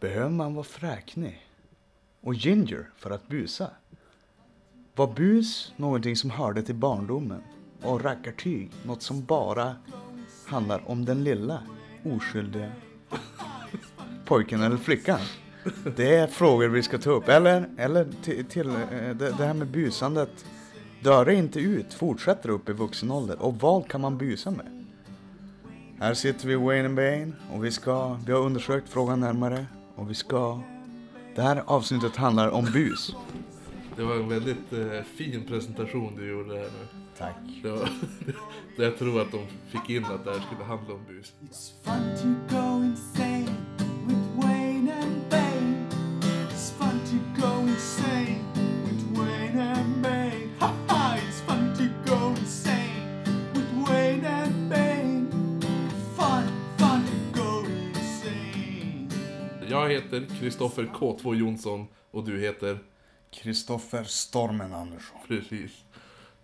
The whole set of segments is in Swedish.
Behöver man vara fräknig och ginger för att busa? Var bus någonting som hörde till barndomen och rackartyg något som bara handlar om den lilla oskyldiga pojken eller flickan? Det är frågor vi ska ta upp. Eller, eller till, till eh, det, det här med busandet. Dör det inte ut, fortsätter upp i vuxen ålder. Och vad kan man busa med? Här sitter vi Wayne and Bane och vi ska, vi har undersökt frågan närmare och vi ska Det här avsnittet handlar om bus. Det var en väldigt eh, fin presentation du gjorde här nu. Tack. Det var, jag tror att de fick in att det här skulle handla om bus. Heter Kristoffer K2 Jonsson och du heter Kristoffer Stormen Andersson. precis.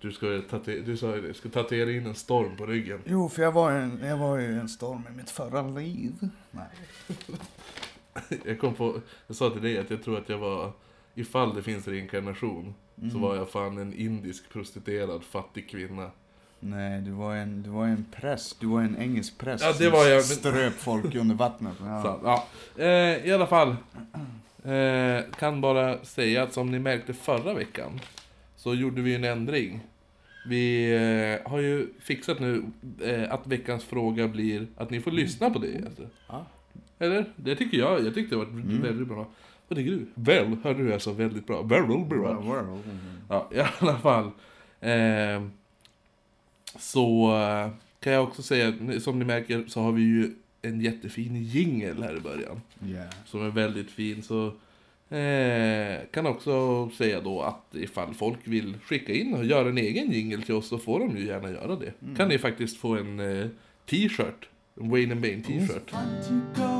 Du ska, tatu- du sa det, ska tatuera in en storm på ryggen. Jo, för jag var, en, jag var ju en storm i mitt förra liv. Nej. Jag kom på, jag sa till dig att jag tror att jag var, ifall det finns reinkarnation, så var jag fan en indisk prostituerad fattig kvinna. Nej, du var en, du var en präst. Du var en engelsk präst Ja, det som var jag, men- ströp folk under vattnet. Ja. Så, ja. Eh, I alla fall. Eh, kan bara säga att som ni märkte förra veckan så gjorde vi en ändring. Vi eh, har ju fixat nu eh, att veckans fråga blir att ni får lyssna på det. Alltså. Ja. Eller? Det tycker jag. Jag tyckte det var väldigt bra. Vad tycker du? Väl, hörde du sa väldigt bra. Väl, väl, bra. Ja, i alla fall. Så eh, kan jag också säga som ni märker så har vi ju en jättefin jingel här i början. Ja. Som är väldigt fin. Så eh, kan också säga då att ifall folk vill skicka in och göra en egen jingel till oss så får de ju gärna göra det. Kan ni faktiskt få en eh, t-shirt. En Wayne and Bane t-shirt. Fun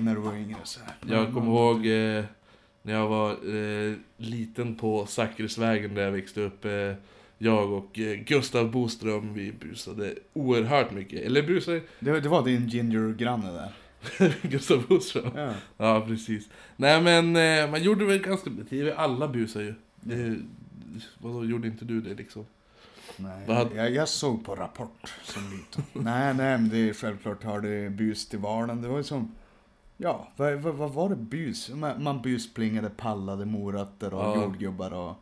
när, du var yngre? Så här? Jag kommer ihåg eh, när jag var eh, liten på Zackrisvägen där jag växte upp. Eh, jag och eh, Gustav Boström, vi busade oerhört mycket. Eller busade Det, det var din ginger-granne där. Gustav Boström? Ja. Ja, precis. Nej men eh, man gjorde väl ganska... det- Alla busar ju. Det, vadå, gjorde inte du det liksom? Nej, Vad jag, jag såg på Rapport som liten. nej, nej, men det är självklart har det bus till vardagen. Det var ju som... Ja, vad, vad, vad var det bus? Man, man busplingade pallade morötter och Ja. jordgubbar och...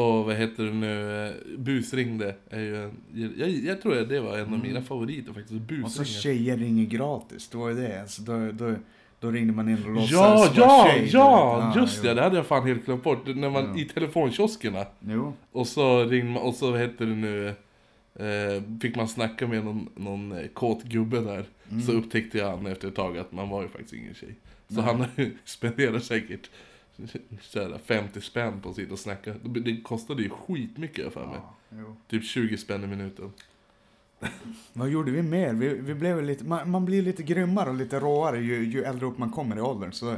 Och vad heter det nu? Busringde är ju en, jag, jag tror att det var en av mina favoriter faktiskt. Och så tjejer ringer gratis, det var ju det. Alltså, då, då, då ringde man in och låtsades Ja, ja, tjej, ja! Just jo. det, det hade jag fan helt glömt bort. När man, Ja. I telefonkioskerna. Jo. Och så ringde man, och så vad heter det nu? Eh, fick man snacka med någon, någon eh, kåt gubbe där. Mm. Så upptäckte jag han efter ett tag att man var ju faktiskt ingen tjej. Så han spenderade säkert såhär 50 spänn på att sitta och snacka. Det, kostade ju skitmycket för mig. Ja. Typ 20 spänn i minuten. Vad gjorde vi mer? Vi, vi blev lite, man, man blir lite grymmare och lite råare ju, ju äldre upp man kommer i åldern. Så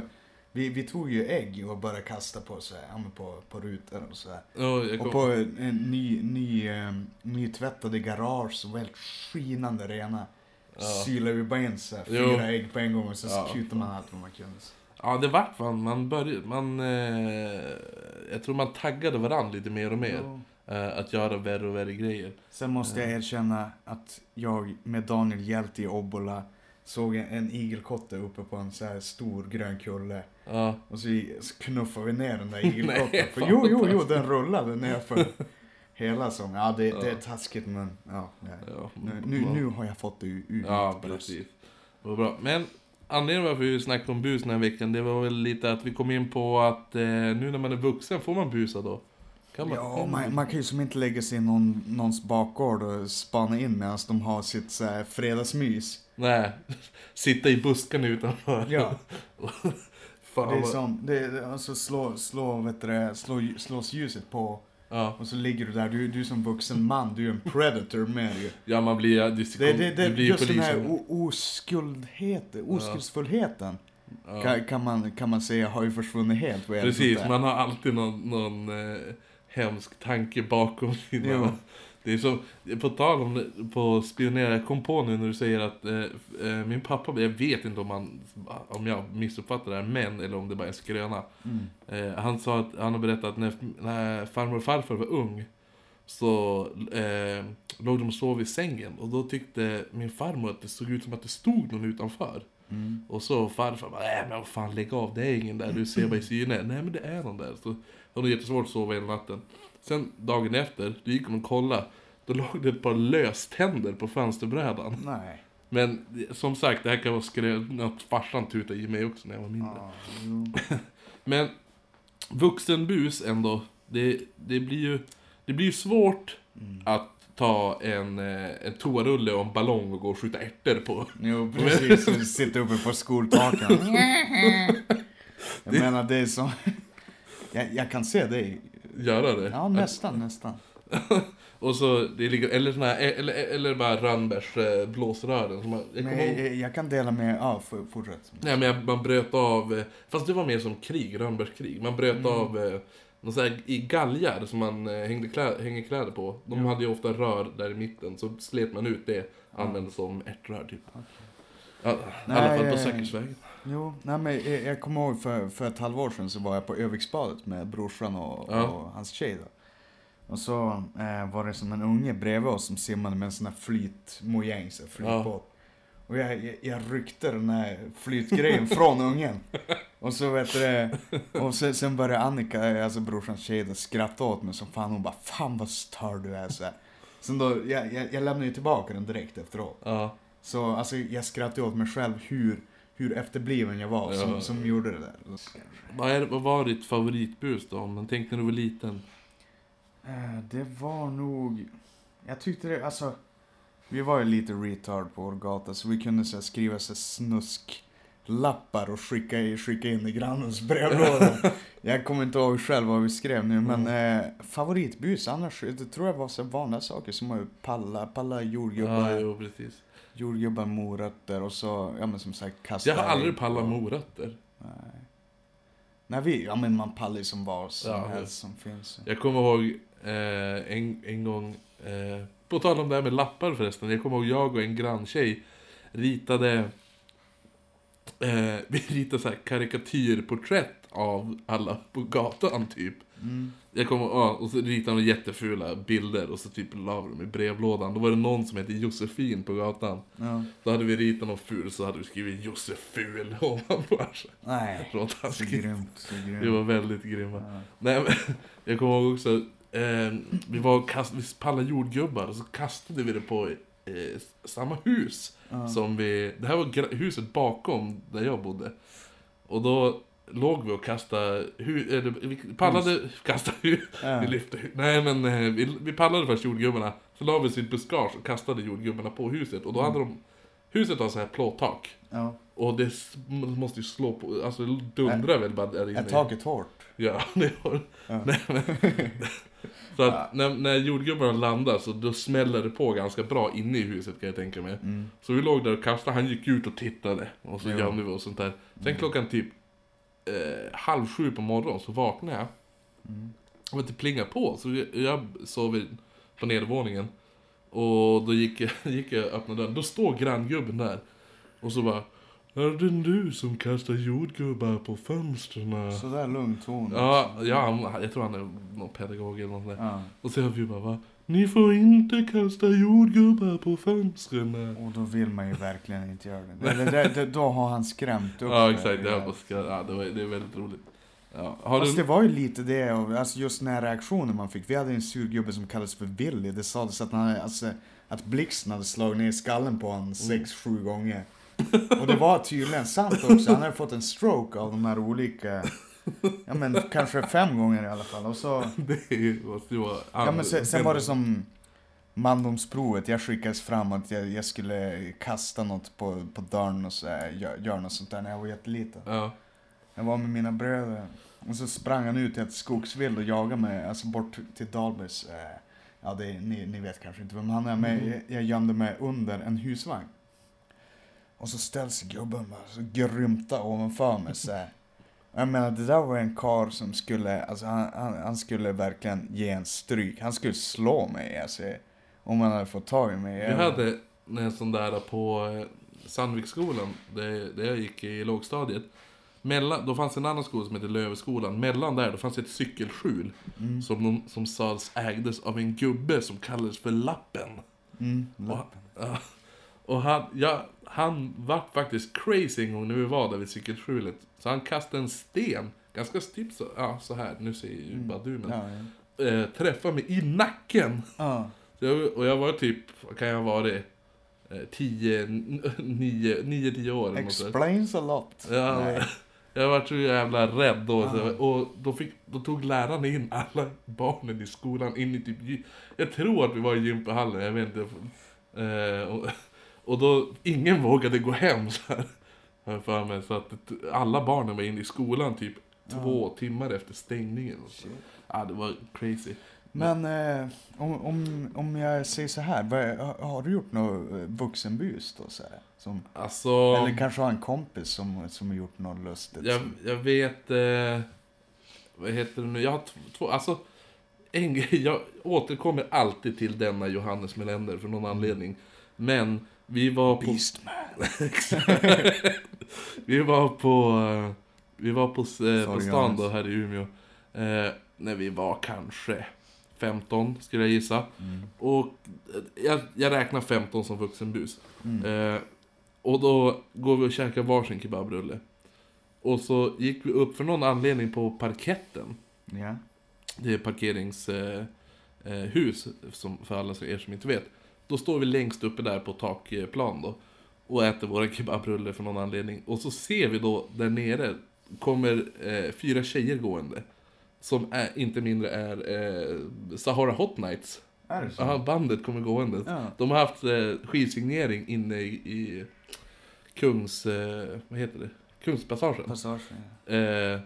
vi, vi tog ju ägg och började kasta på, så här, på, på rutor och sådär. Jag Och på en, ny, ny, um, nytvättade garage som var helt skinande rena. Ja. Sylade vi bara in så här, fyra ägg på en gång och så Ja. kutade man allt vad man kunde. ja, det vart fan, man började, man... Eh, jag tror man taggade varandra lite mer och mer. Eh, att göra värre och värre grejer. Sen måste jag erkänna att jag med Daniel Hjälte i Obbola såg en, igelkotte uppe på en så här stor grön kulle. Ja. Och så, knuffade vi ner den där igelkotten. Nej, För jo, jo, jo, den rullade ner för hela som. Ja, det, det är taskigt men ja. Ja, Nu, nu, nu har jag fått det ut. ut Ja, precis. Det var bra. Men anledningen varför vi snackade om bus den här veckan, det var väl lite att vi kom in på att eh, nu när man är vuxen, får man busa då? Kan man? Ja, man, man kan ju som inte lägga sig i någon, någons bakgård och spana in medan de har sitt så här, fredagsmys. Nej, sitta i busken utanför. Ja, Fan det är vad... som, det är, alltså slå, slå, vet du, slå, slås ljuset på Ja. och så ligger du där, du, du som vuxen man, du är en predator med ju. ja, man blir... Det, Det, det, det, blir ju just den här polisen. oskuldheten, oskuldsfullheten Ja. kan, kan, man, kan man säga har ju försvunnit helt. Precis, man har alltid någon, någon eh, hemsk tanke bakom sina Jo. Det är så, på tal om på spionera, jag kom på nu när du säger att eh, eh, min pappa, jag vet inte om, han, om jag missuppfattar det här, men eller om det bara är en skröna. Eh, han sa att, han har berättat att när, när farmor och farfar var ung så eh, låg de och sov i sängen och då tyckte min farmor att det såg ut som att det stod någon utanför. Och så farfar bara, nej men vad fan lägg av, det är ingen där, du ser bara i syne. nej men det är någon där. Så har jättesvårt att sova hela natten. Sen dagen efter, då gick hon och kollade. Då låg det ett par löständer på fönsterbrädan. Nej. Men som sagt, det här kan vara något farsan tutade i mig också när jag var mindre. Jo. Men vuxenbus ändå, det, det blir ju det blir ju svårt att ta en, eh, en toarulle och en ballong och gå och skjuta ärtor på. Jo, precis. Sitta uppe på skoltaken. Jag menar, det är så... Jag, jag kan se dig. Göra det. Ja, nästan, nästan. Och så, det ligger, eller såna här, eller, eller bara Rönnbergs eh, blåsrören. Som man, jag ihåg, jag, jag kan dela med... Ja, for- fortsätt. nej men jag- man bröt av, eh, fast det var mer som krig, Rönnbergs krig. Man bröt av eh, någon sån här, i galgar som man eh, hängde klä, hänger kläder på. De hade ju ofta rör där i mitten, så slet man ut det, använde som ärtrör typ. Ja, I Nej, alla fall på Säkersvägen. Jo, nej men jag, jag kommer ihåg för, för ett halvår sedan så var jag på Öviksbadet med brorsan och, Ja. och hans tjej då. Och så eh, var det som en unge bredvid oss som simmade med en sån här flytmojäng, så flytbåt. Och jag, jag, jag ryckte den här flytgrejen från ungen. Och så vet du och sen, sen började Annika, alltså brorsans tjej, då skratta åt mig som fan. Hon bara, fan vad stör du är. Så här. Sen då, jag, jag, jag lämnade ju tillbaka den direkt efteråt. Ja. Så alltså, jag skrattade åt mig själv hur, hur efterbliven jag var som, Ja. som gjorde det där. Vad, är, vad var ditt favoritbus då? Men tänk när du var liten. Eh, Det var nog... Jag tyckte det, alltså... Vi var ju lite retard på vår gata så vi kunde så här, skriva så här, snusklappar och skicka, i- skicka in i grannens brevlåda. jag kommer inte ihåg själv vad vi skrev nu men eh, favoritbus annars, det tror jag var så vanliga saker som var ju palla, palla jordgubbar, Ja, jo, precis. Jordgubbar, morötter och så, ja men som sagt kasta Jag har aldrig pallat och- morötter. Nej. Nej, vi, ja men man pallar ju som vad som Ja, helst som finns. Jag kommer ihåg eh, en, en gång, eh, på tal om det här med lappar förresten, jag kommer ihåg jag och en granntjej ritade, eh, vi ritade så här karikatyrporträtt av alla på gatan typ. Mm. Jag kommer, ja, och så ritade de jättefula bilder och så typ la dem i brevlådan. Då var det någon som hette Josefin på gatan. Ja. Då hade vi ritat någon ful så hade vi skrivit Joseful ovanpå. Nej, så grymt, så grymt. Vi var väldigt grymma. Ja. Nej, men, jag kommer ihåg också, eh, vi var kast, vi pallade jordgubbar och så kastade vi det på eh, samma hus Ja. som vi, det här var huset bakom där jag bodde. Och då låg vi och kastade, hu, eller, vi pallade, kastade hu, Ja. vi lyfte nej men eh, vi, vi pallade först jordgubbarna, så la vi sitt buskage och kastade jordgubbarna på huset och då hade de, huset har så här plåttak. Ja. Och det måste ju slå på, alltså det dundrar väl bara där inne. Är taket hårt? Ja, det var Ja. Nej, men... Så att när, när jordgubbarna landar så då smäller det på ganska bra inne i huset kan jag tänka mig. Mm. Så vi låg där och kastade, han gick ut och tittade. Och så Ja. gömde vi oss sånt där. Sen klockan typ eh, halv sju på morgonen så vaknade jag. Mm. Och det plingade på, så jag, jag sov på nedervåningen. Och då gick jag, gick jag öppnade dörren, då står granngubben där. Och så bara Är det du som kastar jordgubbar på fönstren? Sådär lugn ton. Ja, ja jag tror han är någon pedagog eller något där. ja. Och så vi bara va? Ni får inte kasta jordgubbar på fönstren. Och då vill man ju verkligen inte göra det. Eller det, det, då har han skrämt upp Ja exakt, det, var, ja, det, var, det är väldigt roligt. Ja, har Fast du... det var ju lite det, alltså just den här reaktionen man fick. Vi hade en surgubbe som kallades för Willy. Det sades att, han, alltså, att blixten hade slagit ner skallen på honom sex, sju gånger. Och det var tydligen sant också. Han hade fått en stroke av de här olika, ja men kanske fem gånger i alla fall. Och så, Det måste ju vara... ja men sen, sen var det som mandomsprovet. Jag skickades fram att jag, jag skulle kasta något på, på dörren och så här, gör, gör något sånt där när jag var jätteliten. Ja, Jag var med mina bröder. Och så sprang han ut till ett skogsvild och jagade mig, alltså bort till Dahlbergs, eh, ja det, ni, ni vet kanske inte vem han är, men jag, jag gömde mig under en husvagn. Och så ställs gubben bara så grymta ovanför mig så här. Jag menar det där var en karl som skulle, alltså han, han, han skulle verkligen ge en stryk. Han skulle slå mig alltså. Om man hade fått tag i mig. Vi hade en sån där på eh, Sandviksskolan, där, där jag gick i lågstadiet. Mellan, då fanns en annan skola som hette Löveskolan. Mellan där, då fanns ett cykelskjul. Mm. Som, de, som sades ägdes av en gubbe som kallades för Lappen. Mm, Och, ja, och han, ja, han var faktiskt crazy en gång när vi var där vid cykelskjulet. Så han kastade en sten, ganska typ så, ja, så här, nu ser ju bara du men. ja, ja. Eh, träffade mig i nacken. Ja. Jag, och jag var typ, vad kan jag ha varit? 10, 9, 9, 10 år. Explains a lot. Ja, Nej. jag var så jävla rädd då. Så, och då, fick, då tog lärarna in alla barnen i skolan in i typ Jag tror att vi var i gympahallen, jag vet inte. Eh, och, och då, ingen vågade gå hem så här. för mig. Så att alla barnen var inne i skolan typ två timmar efter stängningen. Och så. Ja, det var crazy. Men eh, om, om, om jag säger så här, vad, har- du gjort något eh, vuxenbus då? Så här, som, Alltså... Eller kanske har en kompis som, som har gjort något lustigt? Jag, som, jag vet... Eh, vad heter det nu? Jag har två... Alltså... En jag återkommer alltid till denna Johannes Melander för någon anledning. Men vi var på... Beastman. vi var på... eh, Vi var på, eh, på stan då här i Umeå. Eh, när vi var kanske 15 skulle jag gissa. Mm. Och eh, jag, jag räknar 15 som vuxenbus. Mm. Eh, och då går vi och käkar varsin kebabrulle. Och så gick vi upp för någon anledning på parketten. Ja. Det är parkeringshus, eh, eh, som, för alla er som inte vet. Då står vi längst uppe där på takplan då. Och äter våra kebabrulle för någon anledning. Och så ser vi då där nere, kommer eh, fyra tjejer gående. Som är, inte mindre är eh, Sahara Hot Nights. Är det så? Aha, bandet kommer gående. Ja. De har haft eh, skivsignering inne i, i Kungs... Eh, vad heter det? Kungspassagen. Passage. Ja. Eh,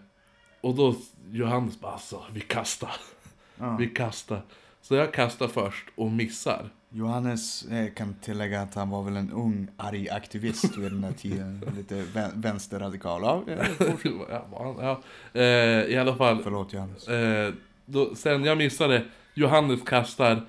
och då Johannes bara alltså, vi kastar. Ja. Vi kastar. Så jag kastar först och missar. Johannes eh, kan tillägga att han var väl en ung, arg aktivist vid den här tiden. Lite vä- vänsterradikal. Ja, ja, ja. Eh, I alla fall. förlåt Johannes. Eh, då, sen jag missade, Johannes kastar,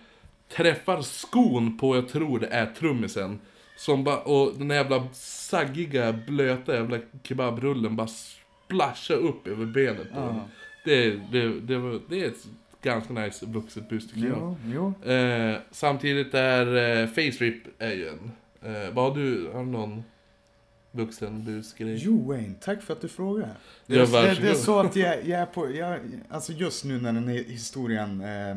träffar skon på, jag tror det är trummisen. Som bara, och den jävla saggiga, blöta jävla kebabrullen bara splashar upp över benet på Ja. honom. Det, det, det, var, det är ett ganska nice vuxet bus tycker jag. Jo, jo. Eh, samtidigt är eh, Face Rip är ju en. Eh, vad har du, har du någon vuxen busgrej? Jo Wayne, tack för att du frågar. Det Ja, är, det, det är så att jag, jag är på, jag, alltså just nu när den här historien eh,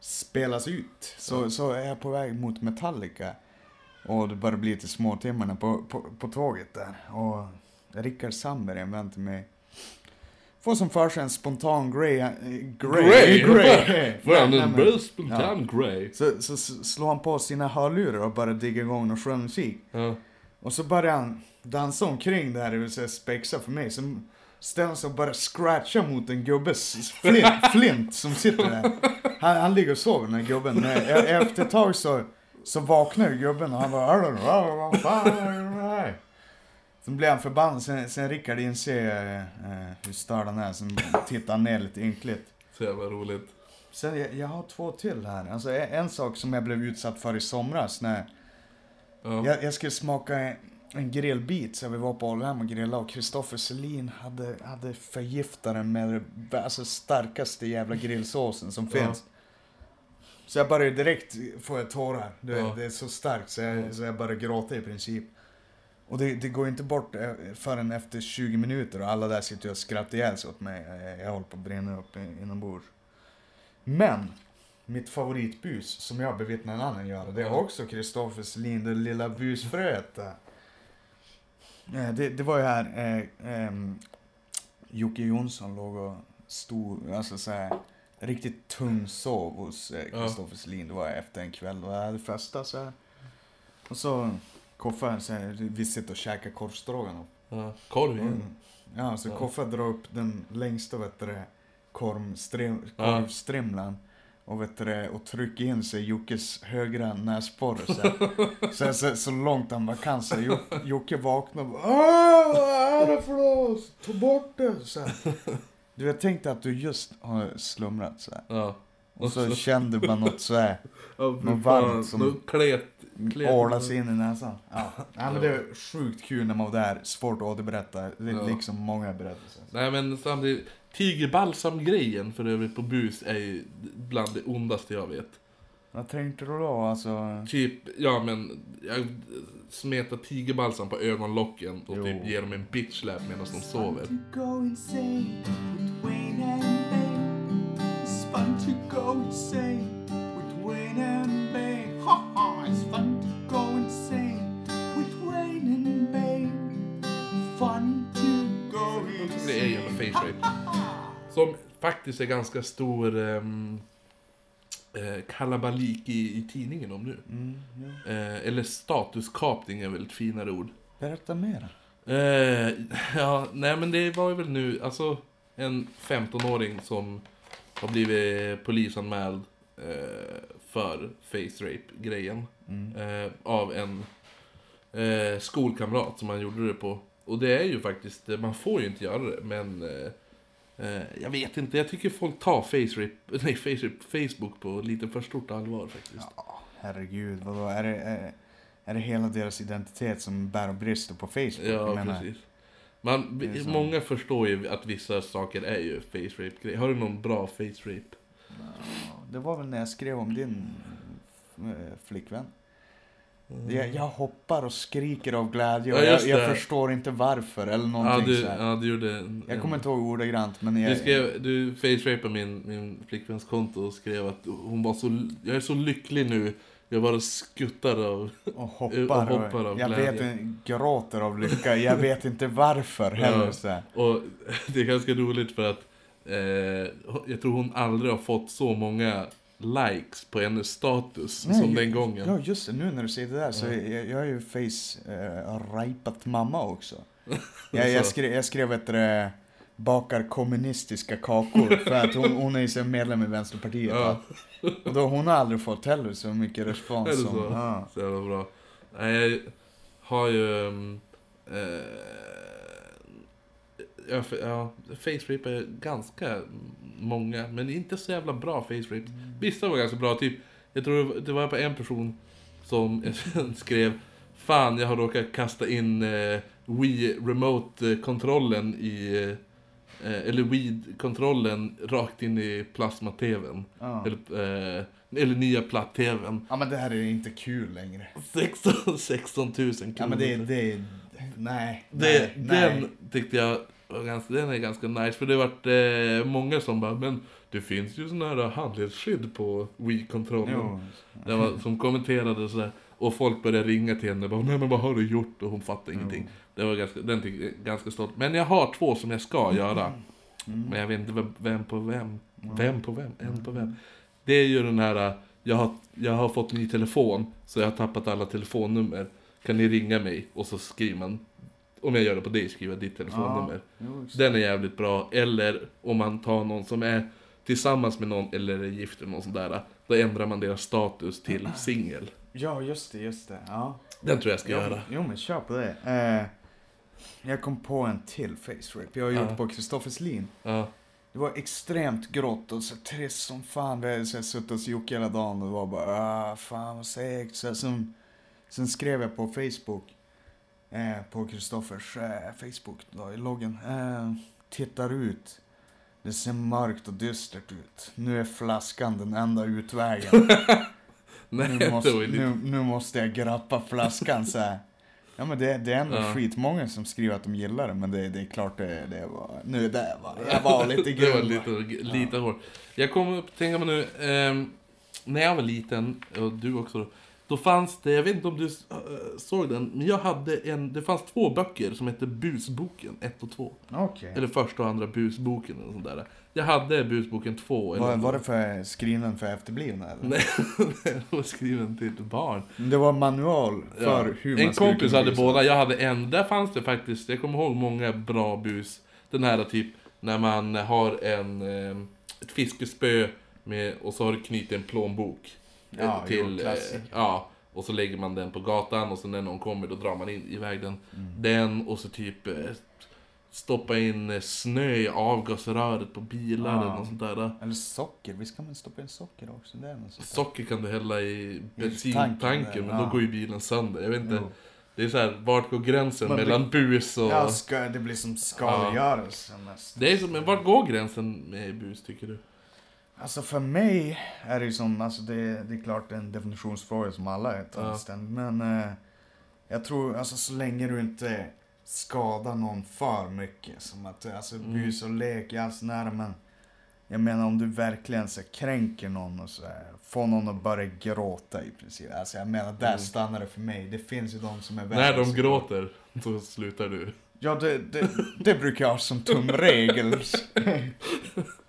spelas ut så, så är jag på väg mot Metallica. Och det börjar bli lite småtimmarna på, på, på tåget där. Och Rickard Sandberg, en vän till mig, får som för sig en spontan grey... eh, Grey? Grey? grey. Får han en bus spontan grey? Så, så s- slår han på sina hörlurar och börjar digga igång någon skön musik. Ja. Och så börjar han dansa omkring där, det vill säga spexa för mig. Så ställer sig och börjar scratcha mot en gubbes flint, flint som sitter där. Han, han ligger och sover den här gubben. Men e- efter ett tag så, så vaknar ju gubben och han bara Sen blir han förbannad, sen, sen Rickard inser eh, eh, hur störd han är, sen tittar han ner lite ynkligt. Så jävla roligt. Sen, jag, jag har två till här. Alltså en, sak som jag blev utsatt för i somras när Ja. jag, jag skulle smaka en, en grillbit så vi var på Ålhem och grillade och Kristoffer Selin hade, hade förgiftat den med alltså, starkaste jävla grillsåsen som Ja. finns. Så jag började direkt få tårar. Det, Ja. det är så starkt så jag, så jag började gråta i princip. Och det, det går inte bort eh, förrän efter 20 minuter och alla där sitter och skrattar ihjäl sig åt mig. Jag, jag håller på att brinna upp i- inombords. Men, mitt favoritbus som jag bevittnar en annan göra, det är också Kristoffer Selin, det lilla busfröet. Eh, Det, det var ju här, eh, ehm, Jocke Jonsson låg och stod, alltså såhär, riktigt tung sov hos eh. Kristoffer Selin. Det var efter en kväll och jag hade festat så här. Och så, Koffe, vi sitter och käkar korvstroganoff. Ja. Korv. Mm. Ja, så Ja. Koffe drar upp den längsta vet du, korvstrim, korvstrimlan och, vet du, och trycker in sig i Jockes högra näsborre så, så, så, så långt han bara kan. Så Jocke vaknar och bara, "Åh, vad är det för något? Ta bort det! Så. Du, jag tänkte att du just har slumrat så här. Ja. Och så kände man något så här Ja, Något varmt som- något Klet, klet. Åla sig in i näsan. Ja. Nej, men det är sjukt kul när man var där. Svårt att återberätta. Det är Ja. liksom många berättelser. Nej men samtidigt, tigerbalsam-grejen för övrigt på bus är ju bland det ondaste jag vet. Vad tänkte du då? Alltså... Typ, ja men, jag smetar tigerbalsam på ögonlocken och Jo. typ ger dem en bitch-slap medan de sover. fun to go insane with Wayne and rape. Som faktiskt är ganska stor um, eh, kalabalik i, i tidningen om nu. Mm, ja. Eh, eller statuskapning är väl ett finare ord. Berätta mer. Eh, ja, nej men det var väl nu, alltså en 15-åring som har blivit polisanmäld eh, för face rape-grejen. Mm. Eh, av en eh, skolkamrat som han gjorde det på. Och det är ju faktiskt, eh, man får ju inte göra det, men eh, eh, jag vet inte, jag tycker folk tar face rape, nej, face rape, Facebook på lite för stort allvar faktiskt. Ja, herregud. Vadå? Är det, är, är det hela deras identitet som bär och brister på Facebook? Ja, precis. Man, många förstår ju att vissa saker är ju face rape Har du någon bra face rape? ja, Det var väl när jag skrev om din eh, flickvän. Jag, jag hoppar och skriker av glädje och Ja, jag, jag förstår inte varför eller Ja någonting du, så här. ja, du gjorde en, Jag kommer inte ihåg ordagrant men jag... Du, skrev, du face-rapade min, min flickväns konto och skrev att hon var så, jag är så lycklig nu Jag bara skuttar av, och hoppar. och hoppar av jag glädje. vet inte, gråter av lycka. Jag vet inte varför heller. Ja. Och det är ganska roligt för att eh, jag tror hon aldrig har fått så många likes på hennes status Nej, som den gången. Ja, just det. Nu när du säger det där så Ja. jag, jag har ju face uh, rapat mamma också. Jag, jag, skrev, jag skrev ett äh, bakar kommunistiska kakor för att hon, hon är ju medlem i Vänsterpartiet. Ja. Och då, hon har aldrig fått heller så mycket respons som... så? Ja. Så jävla bra. Jag har ju... Um, eh, ja, ja, face rape är ganska många, men inte så jävla bra face rape. Vissa var ganska bra, typ, jag tror det var- på en person som skrev Fan, jag har råkat kasta in eh, Wii Remote-kontrollen i... Eh, eller Wii-kontrollen rakt in i plasma-tvn. Ja. Eller, eh, eller nya platt-tvn. ja, men det här är inte kul längre. 16, 16 000 kronor. Ja, men det, det Nej. Det, nej, nej. den tyckte jag ganska, den är ganska nice, för det har varit eh, många som bara, men det finns ju sådana här handledsskydd på Wii-kontrollen. Var, som kommenterade sådär, och folk började ringa till henne och bara, nej men vad har du gjort? Och hon fattade ingenting. Det var ganska, den tyckte jag ganska stolt. Men jag har två som jag ska göra. Mm. Men jag vet inte vem, vem på vem. Vem på vem? En på vem? Det är ju den här, jag har, jag har fått ny telefon, så jag har tappat alla telefonnummer. Kan ni ringa mig? Och så skriver man, om jag gör det på dig, skriver jag ditt telefonnummer. Just Den är jävligt bra. Eller om man tar någon som är tillsammans med någon eller är gift eller något sånt där. Då ändrar man deras status till singel. Ja, just det, just det. Ja. Den tror jag ska jo, göra. Jo, men kör på det. Eh, jag kom på en till face rape. Jag har gjort Ja. på Kristofferslin. Ja. Det var extremt grått och så trist som fan. Vi hade suttit hos Jocke hela dagen och det var bara ah, fan vad segt. Sen, sen skrev jag på Facebook, eh, på Kristoffers eh, Facebook då, i loggen. Eh, tittar ut. Det ser mörkt och dystert ut. Nu är flaskan den enda utvägen. Nej, nu, måste, nu, nu måste jag grappa flaskan så här. Ja men det, det är ändå Ja. skitmånga som skriver att de gillar det, men det, det är klart det, det var... Nu det var... Jag var lite det var grym. lite, lite hårt. Jag kommer att tänka mig nu, ehm, när jag var liten, och du också då, då fanns det, jag vet inte om du eh, såg den, men jag hade en, det fanns två böcker som hette Busboken 1 och 2. Okej. Eller första och andra Busboken eller sånt där. Jag hade Busboken 2. Var, var det för skriven för efterblivna eller? Nej, den var skriven till barn. Det var manual för Ja. hur man En kompis hade båda, jag hade en. Där fanns det faktiskt, jag kommer ihåg många bra bus. Den här typ, när man har en, eh, ett fiskespö med, och så har du knutit en plånbok. Eh, Ja, jo, till, eh, klassiker. ja, och så lägger man den på gatan och så när någon kommer då drar man in, iväg den. Mm. Den och så typ eh, stoppa in eh, snö i avgasröret på bilar Ja. eller något sånt där. Eller socker, visst kan man stoppa in socker också? Det är. Socker kan du hälla i tanken bensintanken, men ja. då går ju bilen sönder. Jag vet inte. Jo. Det är så här, vart går gränsen Man blir- mellan bus och... Ja, ska, det blir som skadegörelse nästan. Det är som, men vart går gränsen med bus tycker du? Alltså för mig är det ju som, alltså det, det är klart en definitionsfråga som alla är Ja. Men eh, jag tror, alltså så länge du inte skadar någon för mycket. Som att, alltså Mm. bus och lek är alls nära men jag menar om du verkligen så kränker någon och så här, får någon att börja gråta i princip. Alltså jag menar, där Mm. stannar det för mig. Det finns ju de som är När värre de så- gråter, då slutar du. Ja, det, det, det brukar jag ha som tumregel.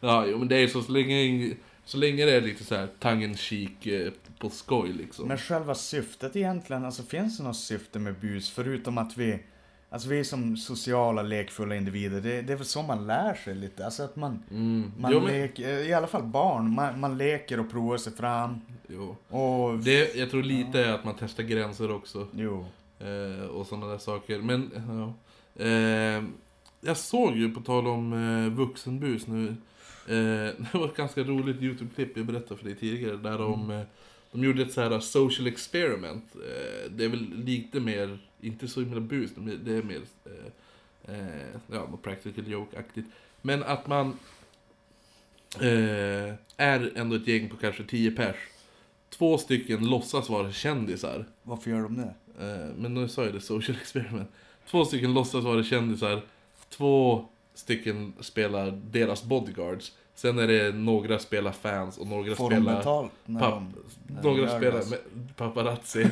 Ja, jo, men det är så, så länge, så länge det är lite så här tongue-in-cheek eh, på skoj liksom. Men själva syftet egentligen, alltså finns det något syfte med bus förutom att vi, alltså vi är som sociala lekfulla individer, det, det är väl så man lär sig lite, alltså att man, Mm. man jo, men, leker, i alla fall barn, man, man leker och provar sig fram jo. och, Det, jag tror lite är att man testar gränser också. jo, Eh, och sådana där saker. Men, ja. Eh, jag såg ju, på tal om eh, vuxenbus nu, eh, det var ett ganska roligt YouTube-klipp jag berättade för dig tidigare, där de, eh, de gjorde ett så här social experiment. Eh, det är väl lite mer, inte så himla bus, men det är mer, eh, eh, ja, practical joke-aktigt. Men att man eh, är ändå ett gäng på kanske 10 pers. Två stycken låtsas vara kändisar. varför gör de det? Eh, men nu sa jag det, social experiment. Två stycken låtsas vara kändisar. Två stycken spelar deras bodyguards. Sen är det några spelar fans och några spelar... när några spelar med paparazzi.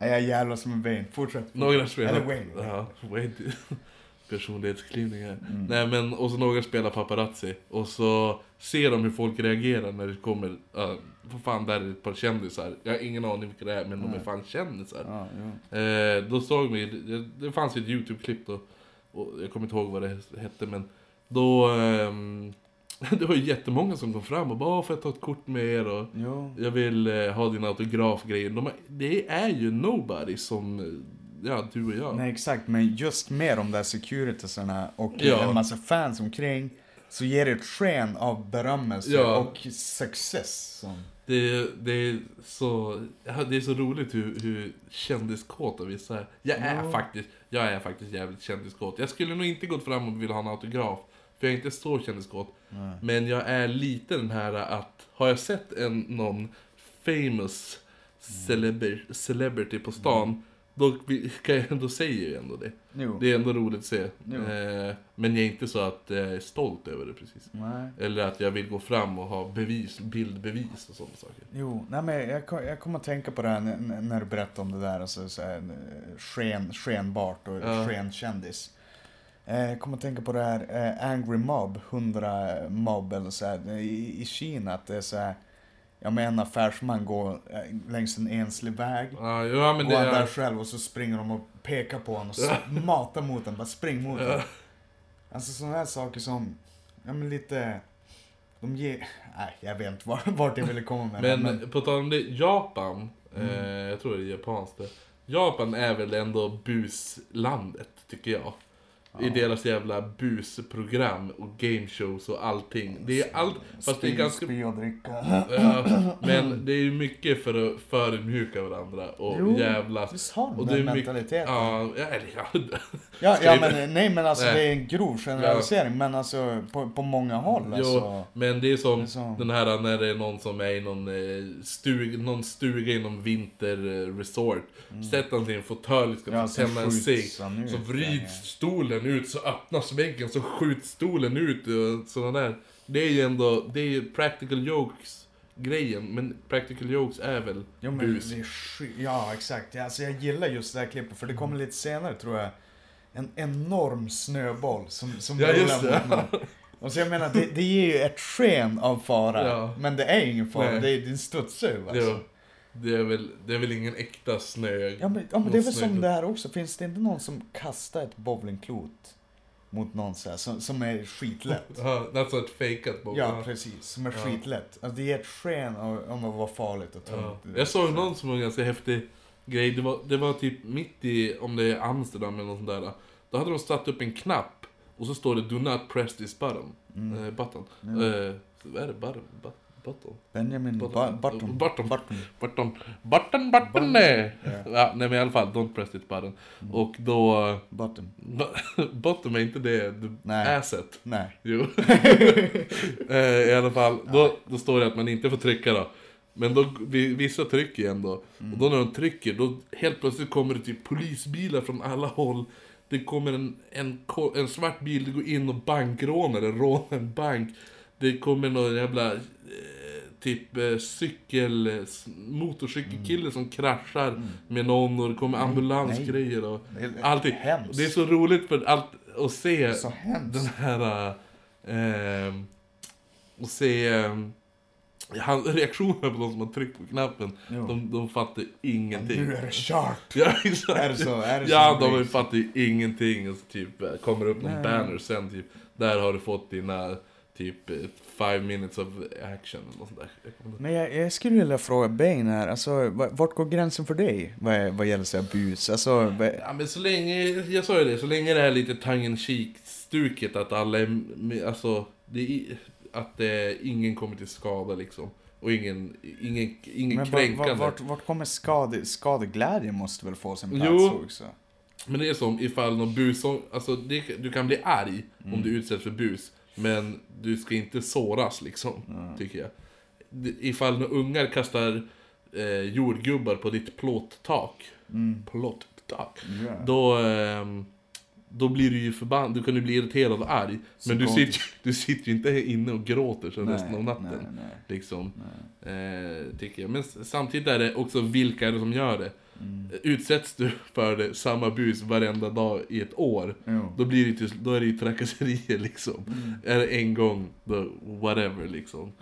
Nej, jag jävlar som en Wayne, fortsätt. några spelar... Eller Wayne. Ja, Wayne. Personlighetsklyvningar. Mm. Nej men, och så några spelar paparazzi. Och så ser de hur folk reagerar när det kommer... Uh, vad fan, där är ett par kändisar. Jag har ingen aning vilka det är, men de är fan kändisar. Ja, jo. Eh, då såg vi, det, det fanns ju ett YouTube-klipp då, och jag kommer inte ihåg vad det hette men då, ehm, det var ju jättemånga som kom fram och bara "Åh, får jag ta ett kort med er och jo. jag vill eh, ha din autografgrej. De, det är ju nobody som, eh, ja du och jag. Nej exakt, men just med de där securitasarna och Ja. en massa fans omkring så ger det ett sken av berömmelse Ja. och success. Som, Det, det, är så, ja, det är så roligt hur, hur kändiskåta vissa är. Jag är, Ja. faktiskt, jag är faktiskt jävligt kändiskåt. Jag skulle nog inte gått fram och vilja ha en autograf. För jag är inte så kändiskåt. Nej. Men jag är lite den här att, har jag sett en, någon famous celeber, celebrity på stan, då, kan jag, då säger jag ändå det. jo. Det är ändå roligt att se. Eh, men jag är inte så att jag är stolt över det precis. Nej. Eller att jag vill gå fram och ha bevis, bildbevis och sådana saker. Jo, nej men jag, jag kommer att tänka på det här när, när du berättade om det där, alltså så här, sken, skenbart och Ja. skenkändis. Eh, Jag kommer att tänka på det här eh, Angry Mob, 100 mob eller så här, i, i Kina, att det är så här, ja men en affärsman går eh, längs en enslig väg, Ja, ja men går det han där är... själv och så springer de och pekar på honom och Ja. s- matar mot honom, bara spring mot honom. Alltså sådana här saker som, ja men lite, de ger, nej jag vet inte vart, vart jag ville komma med det, Men på tal om det, Japan, Mm. eh, jag tror det är japanskt det. Japan är väl ändå buslandet, tycker jag. I deras jävla busprogram och gameshows och allting. Det är allt, fast det är ganska... Spy och dricka. Ja, men det är ju mycket för att förödmjuka varandra och Jo, jävlas. Visst har Och det är mycket, mentaliteten? ja, ja, ja. Ja, ja men nej men alltså Nej. det är en grov generalisering men alltså på, på många håll Jo, alltså. men det är som så. den här när det är någon som är i någon, eh, stug, någon stuga i någon vinterresort. Sätter han sig i en fåtölj, ska Mm. Ja, tända en cigg. Så vrids stolen ut, så öppnas väggen, så skjuts stolen ut och sådana där. Det är ju ändå, det är ju practical jokes grejen, men practical jokes är väl Jo, men bus. det är Ja exakt, Ja, alltså jag gillar just det här klippet för det kommer lite senare tror jag. En enorm snöboll som, som Ja, just det. mot någon. Och så jag menar, det, det ger ju ett sken av fara. Ja. Men det är ingen fara, Nej. det är din studsar ju alltså. Jo, det, är väl, det är väl ingen äkta snö. Ja men, ja, men det är väl som det här också, finns det inte någon som kastar ett bowlingklot mot någon så här, som, som är skitlätt? Ja, alltså ett fejkat boll. Ja, precis. Som är Ja. skitlätt. Alltså det ger ett sken av, om att vara farligt och Ja. tungt. Jag såg någon som var en ganska häftig grej. Det var, det var typ mitt i, om det är Amsterdam eller något sånt där. Då hade de satt upp en knapp och så står det Do not press this button. Mm. Eh, button. Eh, vad är det? Button? But, button? Benjamin Button. Button. Button. Button. Button. Button, button, nej. Ja, nej men i alla fall, don't press this button. Mm. Och då... Button. bottom är inte det, the Nej. asset. Nej. Jo. eh, I alla fall, då, då står det att man inte får trycka då. Men då, vi- vissa trycker ju ändå. Och då när de trycker, då helt plötsligt kommer det typ polisbilar från alla håll. Det kommer en, en, en svart bil, det går in och bankrånar, rånar en bank. Det kommer någon jävla eh, typ eh, cykel, eh, motorcykelkille som kraschar med någon och det kommer ambulansgrejer och allting. hemskt. Det är så roligt för allt att se Så den här... Eh, och se eh, han, reaktionerna på de som har tryckt på knappen. Jo. De, de fattar ingenting. Nu är det kört. Ja, exakt. Är det så? Är det så ja, blir? de fattar ju ingenting. Och så typ eh, kommer upp någon Nej. banner sen typ. Där har du fått dina typ eh, five minutes of action eller sånt där. Men jag, jag skulle vilja fråga Bane här, alltså va- vart går gränsen för dig vad, vad gäller så bus? Alltså, va, Ja men så länge, jag sa ju det, så länge det här lite tongue stuket att alla är, alltså, det att eh, ingen kommer till skada liksom. Och ingen, ingen, ingen men kränkande. va- vart, vart kommer skade, skadeglädje måste väl få sin plats Jo. också? Men det är som ifall någon bus, alltså det, du kan bli arg om du utsätts för bus. Men du ska inte såras liksom, tycker jag. Ifall några ungar kastar eh, jordgubbar på ditt plåttak. Plåttak. Ja. Då, ehm, då blir du ju förbannad, du kan ju bli irriterad och arg. Men du sitter, du sitter ju inte inne och gråter sen resten av natten. Nej, nej. Liksom. Eh, tycker jag. Men samtidigt är det också vilka är det som gör det. Mm. Utsätts du för samma bus varenda dag i ett år, Jo. då, blir det, ju då är det ju trakasserier liksom. Mm. Är det en gång, då whatever liksom.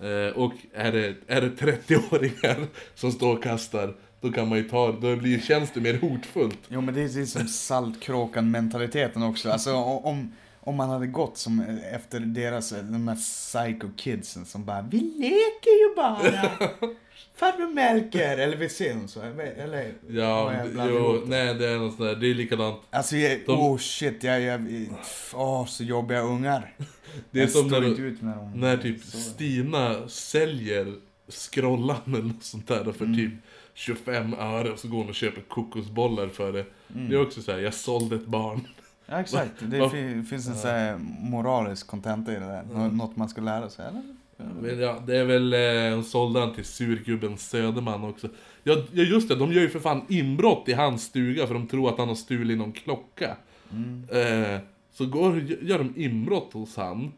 Eh, och är det, är det 30-åringar som står och kastar, då kan man ju ta, då blir, känns det mer hotfullt. Jo men det är är som Saltkråkan-mentaliteten också. Alltså om, om man hade gått som eh, efter deras, eh, de här psycho kidsen som bara Vi leker ju bara! Farbror Melker! Eller vi så, eller? Ja, jo, nej det är något sånt där, det är likadant. Alltså, jag, De- oh shit, jag, jag, åh så jobbiga ungar. Det är jag som när, du- dem. när typ Så. Stina säljer Scrollan eller något sånt där för Mm. typ 25 öre och så går hon och köper kokosbollar för det. Mm. Det är också så här, jag sålde ett barn. Ja, exakt. Det finns en här moralisk kontenta i det där. Nå- Något man ska lära sig, eller? Men ja, det är väl, eh, sålde han till surgubben Söderman också. Ja, ja just det, de gör ju för fan inbrott i hans stuga för de tror att han har stulit någon klocka. Mm. Eh, så går, gör de inbrott hos han.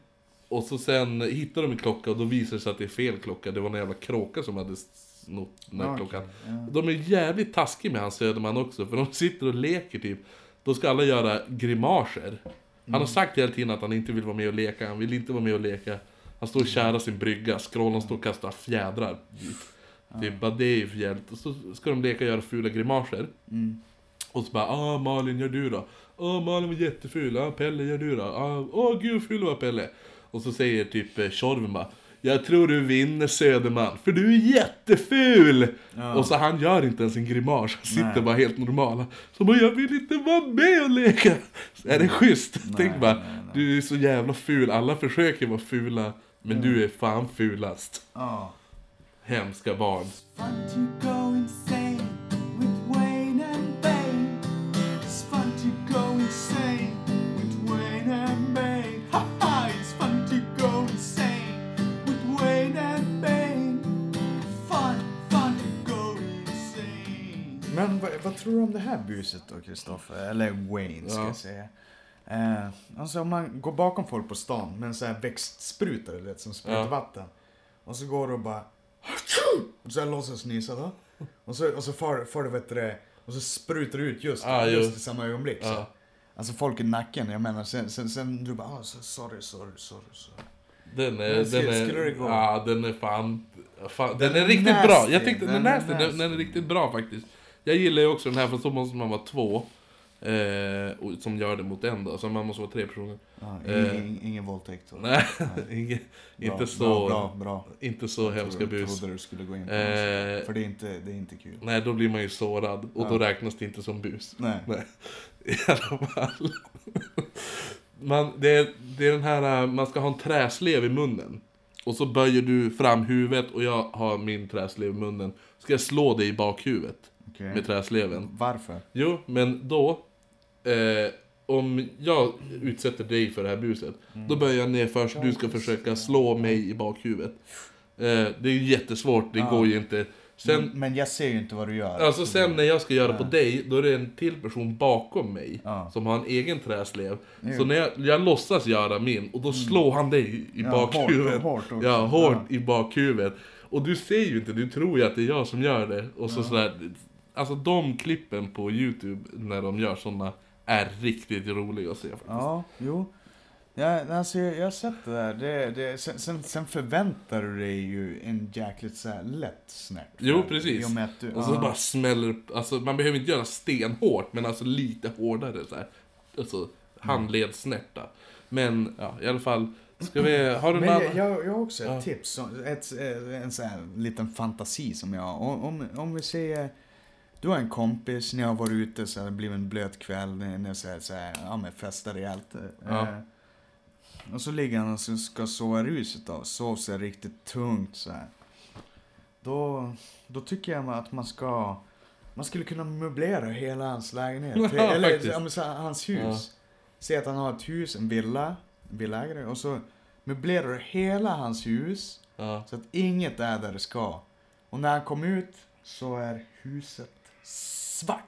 Och så sen hittar de en klocka och då visar det sig att det är fel klocka. Det var en jävla kråka som hade snott den här Ja, klockan. ja. De är jävligt taskiga med hans Söderman också, för de sitter och leker typ. Då ska alla göra grimaser. Han har sagt hela tiden att han inte vill vara med och leka, han vill inte vara med och leka. Han står och kärar sin brygga, scrollen står och kastar fjädrar dit. Typ, bara det är ju för jävligt. Och så ska de leka och göra fula grimaser. Mm. Och så bara, ah Malin gör du då? Ah Malin var jätteful, ah Pelle gör du då? Ah, åh gud vad ful var Pelle. Och så säger typ eh, Tjorven bara, jag tror du vinner Söderman, för du är jätteful! Ja. Och så han gör inte ens en grimas, han sitter Nej. bara helt normal. Så bara, jag vill inte vara med och leka! Så är det schysst? Tänk bara, nej, nej. du är så jävla ful, alla försöker vara fula, men du är fan fulast. Ja. Hemska barn. Men vad, vad tror du om det här buset då, Kristoffer? Eller Wayne, ska Ja. jag säga. Eh, alltså om man går bakom folk på stan med en sån här växtsprutare, du vet, som sprutar Ja. vatten. Och så går du och bara... Och så här låtsas nysa då. Och så, och så far, far du, vet det, och så sprutar du ut just, Ja, just i samma ögonblick. Så. Ja. Alltså folk i nacken, jag menar, sen, sen, sen du bara, ah, så- sorry, sorry, sorry, sorry. Den är, skulle- den är, ja den är fan, fan den, Den är är riktigt nasty. bra. Jag tyckte den, Den är är nasty, den, nasty. den är riktigt bra faktiskt. Jag gillar ju också den här för så måste man vara två. Eh, och, som gör det mot en då, så man måste vara tre personer. Ja, Eh. ingen, ingen våldtäkt. då. Nej, inge, Bra, inte så, Bra, bra, bra. inte så hemska Jag bus. trodde du skulle gå in på Eh. För det är, inte, det är inte kul. Nej, då blir man ju sårad och då Ja. räknas det inte som bus. Nej. Nej, i alla fall. Man, det, är, det är den här, äh, man ska ha en träslev i munnen. Och så böjer du fram huvudet och jag har min träslev i munnen. Ska jag slå dig i bakhuvudet Okej. med träsleven. Varför? Jo, men då... Eh, om jag utsätter dig för det här buset, då böjer jag ner först. Du ska försöka slå mig i bakhuvudet. Eh, det är ju jättesvårt, det Ja. går ju inte. Sen, Men jag ser ju inte vad du gör. Alltså sen när jag ska göra på Ja. dig, då är det en till person bakom mig Ja. som har en egen träslev. Jo. Så när jag, jag låtsas göra min, och då slår han dig i Ja, bakhuvudet. hårt- hårt ja, hårt Ja. i bakhuvudet. Och du ser ju inte, du tror ju att det är jag som gör det. Och så sådär. Alltså de klippen på Youtube när de gör sådana är riktigt roliga att se faktiskt. Ja, jo. Ja, alltså, jag, jag har sett det där. Det, det, sen, sen, sen förväntar du dig ju en jäkligt så lätt snärt. Jo, precis. Du, Och så ja. bara smäller alltså man behöver inte göra stenhårt, men alltså lite hårdare så här. Alltså handledssnärta. Men ja, i alla fall. Ska vi, har du Men jag, jag, jag har också ett Ja. tips, ett, en sån här liten fantasi som jag om, om vi säger, du har en kompis, ni har varit ute, så det blir en blöt kväll, ni, ni så här, så här, ja men festar rejält. Ja. Eh, och så ligger han och så ska sova ruset då, sov sig riktigt tungt så här. Då, då tycker jag att man ska, man skulle kunna möblera hela hans lägenhet. Ja, Eller faktiskt. så här, hans hus. Ja. Säg att han har ett hus, en villa, en villaägare, och så möblerar du hela hans hus Ja. så att inget är där det ska. Och när han kom ut så är huset svart.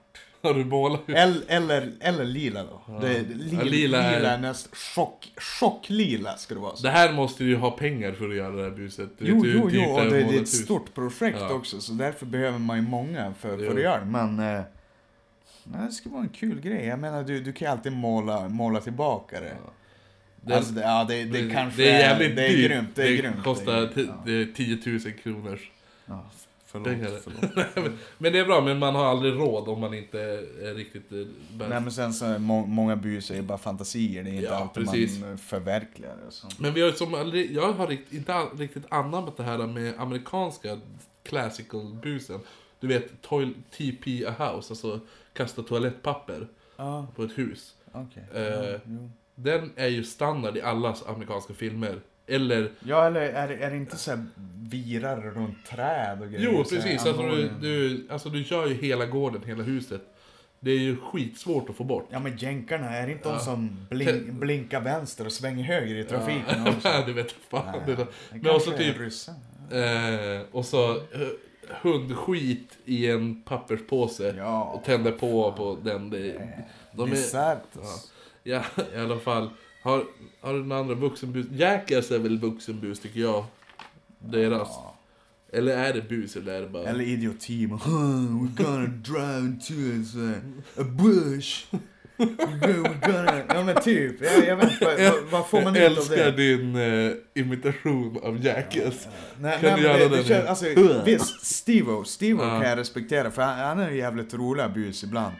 Har du målat? Eller, eller, eller lila då. Ja. Det, Ja, lila, lila lila är- är, näst, chock, chocklila ska det vara. Så. Det här måste ju ha pengar för att göra det här buset. Du Jo, hur jo, dyrt jo, och är det, det är ett hus. stort projekt Ja. också, så därför behöver man ju många för, för att göra det. Men eh, det ska vara en kul grej. Jag menar, du, du kan ju alltid måla, måla tillbaka det. Ja. Det, alltså, det, ja, det, det, kanske det är jävligt det är dyrt. grymt. Det är grymt. kostar det är, ti- ja. det är 10 000 kronors. Ja, förlåt, pengar. förlåt. Men det är bra, men man har aldrig råd om man inte är riktigt... eh, bär- Nej men sen så är må, många bus är bara fantasier, det är inte Ja, alltid precis. man förverkligar det. Så. Men vi har ju som aldrig, jag har rikt, inte all, riktigt anammat det här med amerikanska classical-busen. Du vet, toil, TP a house, alltså kasta toalettpapper Ja, på ett hus. okej. Eh, Ja, jo. Den är ju standard i alla amerikanska filmer. Eller, ja, eller är, det- är det inte så här virar runt träd och grejer? jo precis, alltså du, du, alltså du kör ju hela gården, hela huset. Det är ju skitsvårt att få bort. Ja men jänkarna, är det inte Ja. de som blink, blinkar vänster och svänger höger i trafiken? Ja, du vet fan. Det, det men också typ, eh, och så eh, hundskit i en papperspåse. Ja. och tänder på på den. Det, de är, ja, alltså. ja, i alla fall. Har, har du några andra vuxenbus? Jackass är väl vuxenbus tycker jag. Deras. Ja. Eller är det bus eller är det bara... Eller idioti. man, "Huh, We're gonna drive into a, a bush. Ja men typ. Jag, jag vet inte, vad, vad, får man jag ut av älskar det? din eh, imitation av Jackass. Nej, Kan nej, du göra det, den känns, alltså, visst, Steve-O, Steve-O Ja. kan jag respektera för han, han är jävligt roliga bus ibland.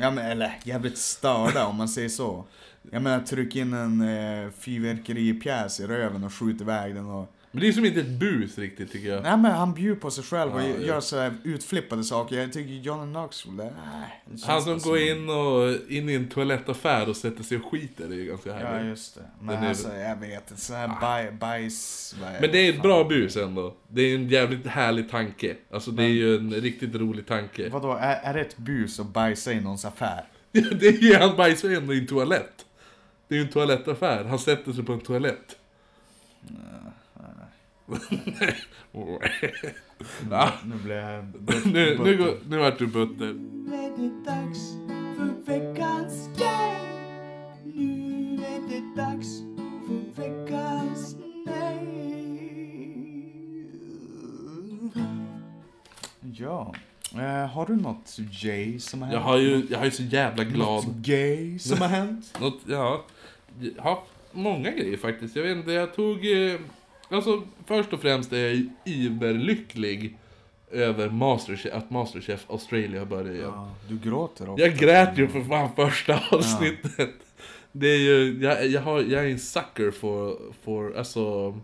Ja men eller jävligt störda om man säger så. Jag menar tryck in en eh, fyrverkeripjäs i röven och skjut iväg den och... Men det är som inte ett bus riktigt tycker jag. Nej men han bjuder på sig själv och Ja, gör så här utflippade saker. Jag tycker Johnny Knoxville, det, nej, det känns Han som bara går in, och, in i en toalettaffär och sätter sig och skiter, det är ju ganska Ja härligt. just det. Men Den är- alltså jag vet inte, så här baj, bajs... vad Men det är ett bra bus ändå. Det är en jävligt härlig tanke. Alltså det är ju en riktigt rolig tanke. Vadå, är, är det ett bus att bajsa i någons affär? Det är ju, han bajsar ju ändå i en toalett. Det är ju en toalettaffär. Han sätter sig på en toalett. Ja. Nu blir jag... nu, nu, går, nu vart du butter. Nu är det dags för veckans nej. Nu är det dags för veckans nej. Ja. Eh, har du något Jay som har hänt? Jag har ju, jag har ju så jävla glad... Något gay som har hänt? Något, ja. Har många grejer faktiskt. Jag vet inte, jag tog... eh, Alltså, först och främst är jag iberlycklig över Masterchef, att Masterchef Australia börjar igen. Ja, du gråter också. Jag grät ju för fan första avsnittet. Det är ju, jag, jag, har, jag är en sucker för, för alltså,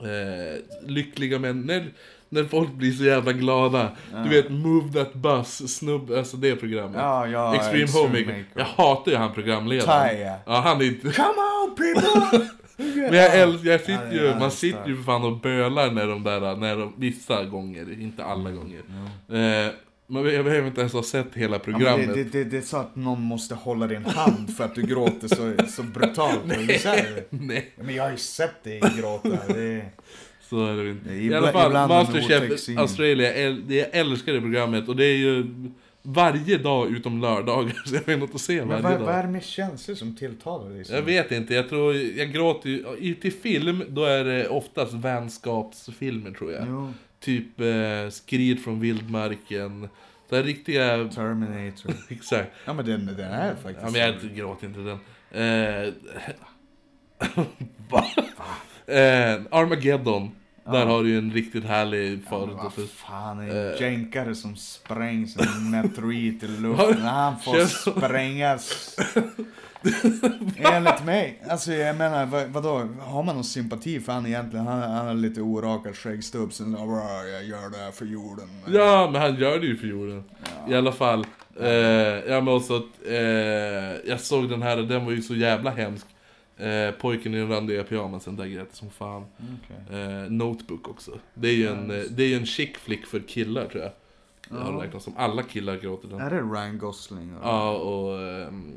eh, lyckliga män. När, folk blir så jävla glada. Du vet, Move That Bus, snubb, alltså det programmet. Ja, ja, Extreme, Extreme Homemaker. Makeover. Jag hatar ju han programledaren. Ty, ja. Ja, han är inte... Come on people! Men jag älskar, jag Ja, sitter ju, man sitter ju för fan och bölar när de där, när de, vissa gånger, inte alla gånger. Eh, men jag behöver inte ens ha sett hela Ja, programmet. det, det, det, det är så att någon måste hålla din hand för att du gråter så, så brutalt. Nej. Nej, Men jag har ju sett dig gråta. Det, så är det inte. Det I alla fall, Masterchef. Australia, det, jag älskar det programmet och det är ju varje dag utom lördagar, så jag har något att se men varje vad, dag. vad är det med känslor som tilltalar dig? Jag vet inte, jag tror, jag gråter ju, i- till film, då är det oftast vänskapsfilmer tror jag. Jo, Typ eh, Skrid från vildmarken, så här riktiga, Terminator. exakt. Ja men den, den är faktiskt... Ja, men jag gråter inte den. Eh, va? Eh, Armageddon, där har du ju en riktigt härlig Ja, förut. men vad fan, Eh. en jänkare som sprängs en meteorit i luften. Han får sprängas. Enligt mig. Alltså jag menar, vad, vadå? Har man någon sympati för han egentligen? Han, han har lite orakad skäggstubb. Sen, "Bra, jag gör det här för jorden. Ja, men han gör det ju för jorden. I alla fall. Eh, ja, men också, eh, jag såg den här, den var ju så jävla hemsk. Eh, pojken i den randiga pyjamasen, där grät jag som fan. Okej. Eh, Notebook också. Det är ju en, eh, det är en chick flick för killar tror jag. Det har Ja. räknats som. Alla killar gråter den. Är det Ryan Gosling? eller? Ja, och ehm,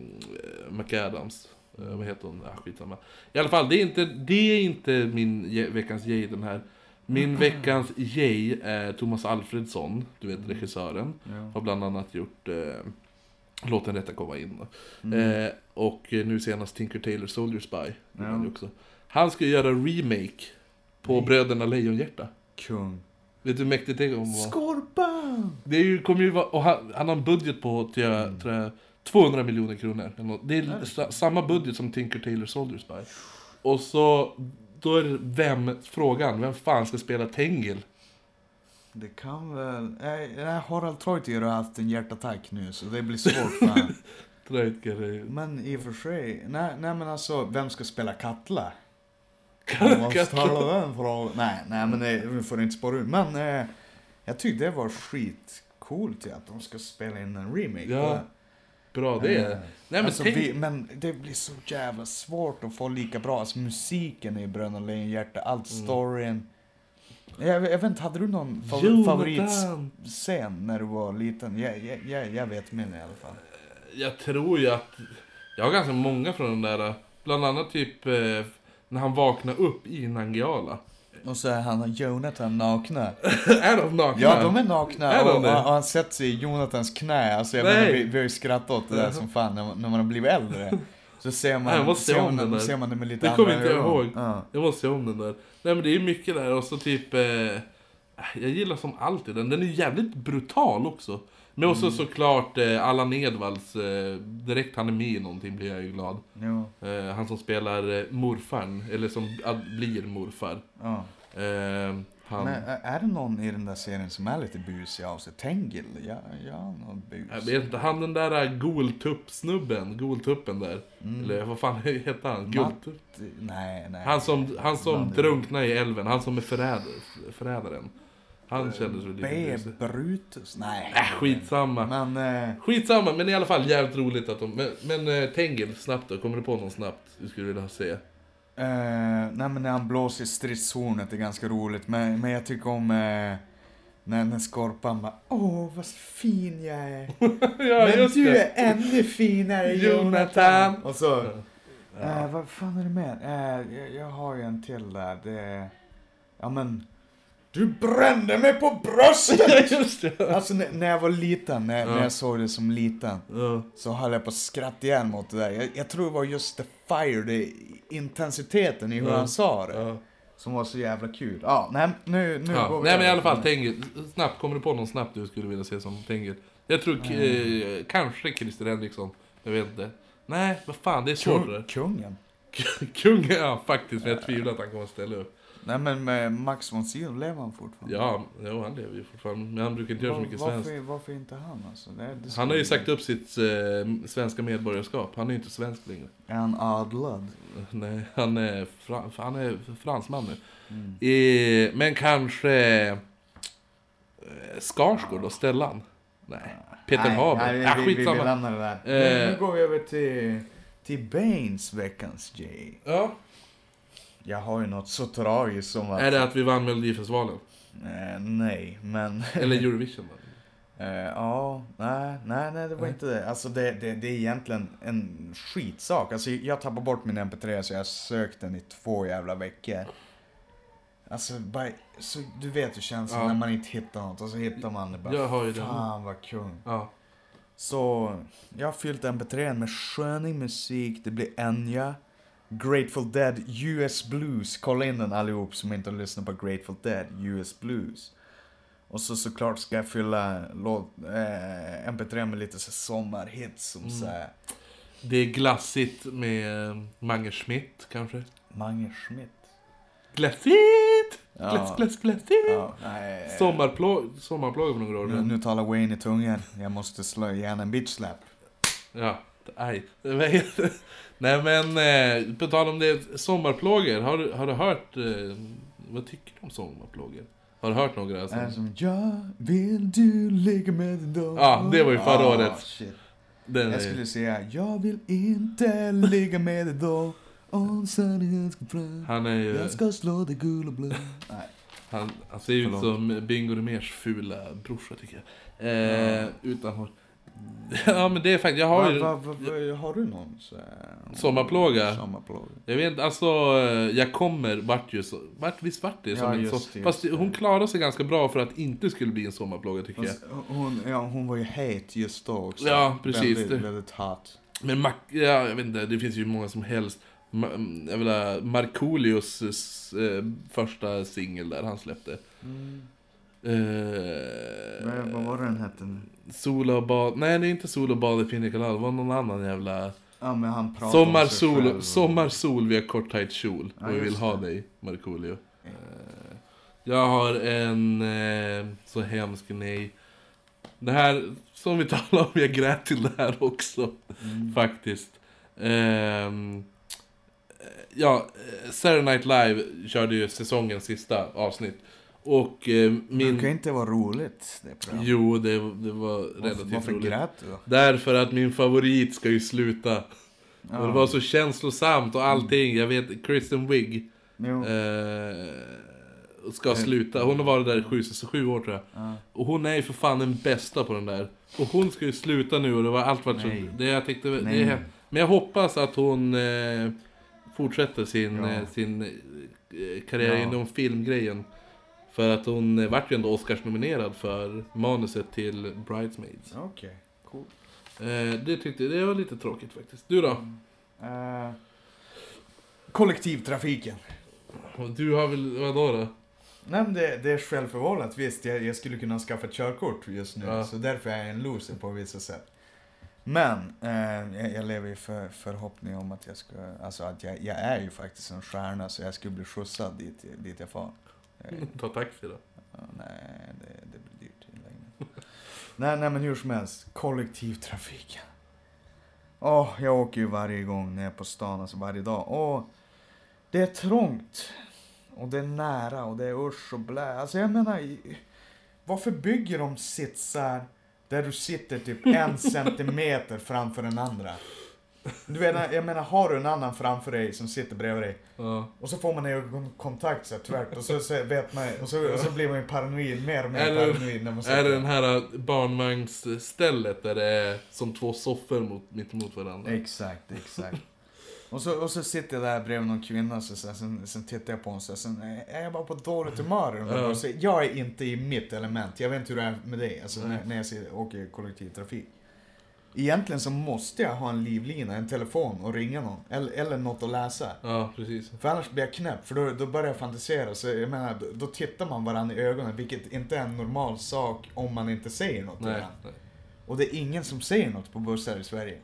McAdams. Eh, vad heter hon? Ah, skitsamma. I alla fall, det är inte, det är inte min veckans yay den här. Min veckans yay är Thomas Alfredsson, du vet regissören. Ja. Har bland annat gjort eh, Låt den rätta komma in. Mm. Eh, och nu senast Tinker Tailor Soldier Spy. Ja. Också. han ska göra remake på Bröderna Lejonhjärta. Kung. Vet du hur mäktigt det kommer vara? Skorpan! Det är ju, kommer ju vara, och han, han har en budget på tror jag, tror jag, 200 miljoner kronor. Det är sa, samma budget som Tinker Tailor Soldier Spy. Och så, då är det vem, frågan, vem fan ska spela Tengil? Det kan väl... Nej, nej, Harald Treutiger har haft en hjärtattack nu så det blir svårt för han. Treutger, Men i och för sig, nej, nej men alltså, vem ska spela Katla? Jag måste den frågan. Nej, nej men det, vi får inte spåra ur. Men eh, jag tyckte det var skitcoolt att de ska spela in en remake Ja. Bra det är. Eh, Nej men alltså, tänk, vi, men det blir så jävla svårt att få lika bra. Alltså musiken i Bröderna Lejonhjärta, allt Mm. Jag, jag vet inte, hade du någon fav- Jonathan! favoritscen när du var liten? Jag, jag, jag, vet min i alla fall. Jag tror ju att, jag har ganska många från den där, bland annat typ eh, när han vaknar upp i Nangijala. Och så är han och Jonathan nakna. är de nakna? Ja, de är nakna Är de och, och, och han sätter sig i Jonathans knä. Alltså jag Nej. menar, vi, vi har ju skrattat åt det där som fan när man, när man har blivit äldre. Så ser man, Nej, jag måste se ser om man, den där. ser man det med lite Det kommer andra inte jag ihåg. Ja. Jag måste se om den där. Nej men det är mycket där och så typ... Eh, jag gillar som alltid den. Den är jävligt brutal också. Men också Mm. såklart eh, Allan Edwalls, eh, direkt han är med i någonting blir jag ju glad. Jo, Eh, han som spelar eh, morfarn, eller som blir morfar. ja. Eh, han... Men är det någon i den där serien som är lite busig av sig? Tengil? Ja, ja, någon bus. Jag vet inte, han den där eh, Goltupp-snubben, Goltuppen där. Mm. Eller vad fan heter han? Gultupp? Nej, nej. Han som, han som drunknar i älven, han som är förrädare, förrädaren. Han kändes väl lite B. busig. Brutus? Nej. Äh, skitsamma. Men, eh, Skitsamma, men i alla fall jävligt roligt att de... Men, men eh, Tengil, snabbt då, kommer du på någon snabbt du skulle vilja se? Eh, nej men när han blåser stridshornet är ganska roligt. Men, men jag tycker om eh, när, när Skorpan bara Åh, vad fin jag är. ja, men du det. är ännu finare Jonathan. Och så, Ja. eh, vad fan är det? Eh, jag, jag har ju en till där. Det är, ja men. Du brände mig på bröstet! just det. Alltså när, när jag var liten, när, när jag såg det som liten. Så höll jag på att skratta igen mot det där. Jag, jag tror det var just the fire, det, intensiteten i hur han sa det. Som var så jävla kul. Ja, nej, nu, nu Ja. går vi Nej men i alla fall, Tengil. Snabbt, kommer du på någon snabbt du skulle vilja se som Tengil? Jag tror eh, kanske Christer Henriksson. Jag vet inte. Nej, vad fan, det är svårt Kung. Kungen. Kungen, ja faktiskt, men jag tvivlar att han kommer att ställa upp. Nej men med Max von Sydow lever han fortfarande? Ja, jo, han lever ju fortfarande. Men han brukar inte göra så mycket varför, svenskt. varför inte han alltså? Det, det Han har ju sagt upp sitt eh, svenska medborgarskap. Han är ju inte svensk längre. Är han adlad? Nej, han är, fra, han är fransman nu. Mm. Eh, men kanske eh, Skarsgård och Stellan? Nej. Peter Nej, Haber? Nej, ah, vi, vi, vi skitsamma. lämnar det där. Eh. Nu, går vi över till, till Baines veckans Jay. Ja. Jag har ju något så tragiskt som att... Är det att vi vann Melodifestivalen? Eh, nej, men... Eller Eurovision? då? Eh, ja, nej, nej, nej, det var inte det. Alltså det, det, det är egentligen en skitsak. Alltså jag tappade bort min MP3 så jag sökt den i två jävla veckor. Alltså, bara, så, du vet hur känslan Ja. när man inte hittar något och så hittar man det bara. Jag har ju den. Fan vad kung. Ja. Så jag har fyllt MP3 med skönig musik, det blir Enya, Grateful Dead, US Blues. Kolla in den allihop som inte har lyssnat på Grateful Dead, US Blues. Och så såklart ska jag fylla låt, eh, MP3 med lite så sommarhits som Mm. så här, Det är glassigt med eh, Mange Schmidt, kanske? Mange Schmidt. Glassigt! Ja. Glass, glass, glassigt! Ja, nej. Sommarplåg, sommarplåg för några år Nu, nu talar Wayne i tungan. Jag måste slå igen en bitch slap. Ja, aj. Nej men, eh, på tal om det, sommarplågor. Har du, har du hört, eh, vad tycker du om sommarplågor? Har du hört några? Alltså? Är som jag vill du ligga med dig då? Ja, det var ju förra Ah, året. Shit. Den Jag skulle säga, jag vill inte ligga med dig då. Om sanningen ska fram. Han är ju, Jag ska slå dig gul och blå. Nej. han, han ser ut Förlåt. som Bingo Rimérs fula brorsa tycker jag. Eh, Utan hår. Ja men det är faktiskt, jag har ju... Va, va, va, va, har du någon så här, Sommarplåga? Sommarplåga. Jag vet alltså eh, jag kommer vart ju så, vart, visst vart det Ja, som en just så, det, just Fast hon klarade sig ganska bra för att inte skulle bli en sommarplåga tycker jag. Fast Hon, ja, hon var ju het just då också. Ja, precis. Väldigt, väldigt hot. Men Mac, ja, jag vet inte, det finns ju många som helst. Ma, jag vill ha Markoolios eh, första singel där han släppte. Eh, Vad, vad var det den hette nu? Och bad, nej det är inte Sol och bad i Pina Colada, det var någon annan jävla... Ja, men han pratade om sig själv och- sommarsol via kort tajt kjol. Ja, och vi vill just ha det. dig, Markoolio. Eh, jag har en eh, så hemsk nej. Det här, som vi talade om, jag grät till det här också. Mm. Faktiskt. Ehm, ja, eh, Saturday Night Live körde ju säsongens sista avsnitt. Och eh, Det min... brukar inte vara roligt, det programmet. Jo, det, det var relativt varför roligt. grät du då? Därför att min favorit ska ju sluta. Och det var så känslosamt och allting. Jag vet, Kristen Wiig Jo. eh, ska Eh, sluta. Hon har varit där i sju, så sju år tror jag. Ja. Och hon är ju för fan den bästa på den där. Och hon ska ju sluta nu och det var allt varit så... Det jag tyckte, det Nej. hem- Men jag hoppas att hon eh, fortsätter sin, Ja. eh, sin eh, karriär Ja. inom filmgrejen. För att hon eh, vart ju ändå Oscars-nominerad för manuset till Bridesmaids. Okej, cool. Eh, det tyckte det var lite tråkigt faktiskt. Du då? Eh, kollektivtrafiken. Och Du har väl, vadå då? Nej men det, det är självförvållat, visst. Jag, jag skulle kunna skaffa ett körkort just nu. Ja. Så därför är jag en loser på vissa sätt. Men, eh, jag, jag lever i för, förhoppning om att jag ska, alltså att jag, jag är ju faktiskt en stjärna så jag skulle bli skjutsad dit, dit jag far. Ta taxi då. Nej, det, det blir dyrt i längden. nej, nej, men hur som helst. Kollektivtrafiken. Åh, jag åker ju varje gång när jag är på stan, alltså varje dag. Åh, det är trångt. Och det är nära och det är usch och blä. Alltså jag menar, varför bygger de sitsar där du sitter typ en centimeter framför den andra? Du vet, jag menar, har du en annan framför dig som sitter bredvid dig Ja. och så får man ögonkontakt så här tvärt och så, så vet man och så, och så blir man ju paranoid, mer och mer det- paranoid när man Är det den sitter. här barnvagnsstället där det är som två soffor mot, mitt emot varandra? Exakt, exakt. Och så, och så sitter jag där bredvid någon kvinna så, så, sen, sen tittar jag på henne så här, sen är jag bara på dåligt humör. Ja. Och så, jag är inte i mitt element, jag vet inte hur det är med dig, alltså när, när jag åker kollektivtrafik. Egentligen så måste jag ha en livlina, en telefon och ringa någon. Eller, eller något att läsa. Ja, precis. För annars blir jag knäpp, för då, då börjar jag fantisera. Så jag menar, då, då tittar man varandra i ögonen, vilket inte är en normal sak om man inte säger något till Nej. varandra. nej. Och det är ingen som säger något på bussar i Sverige.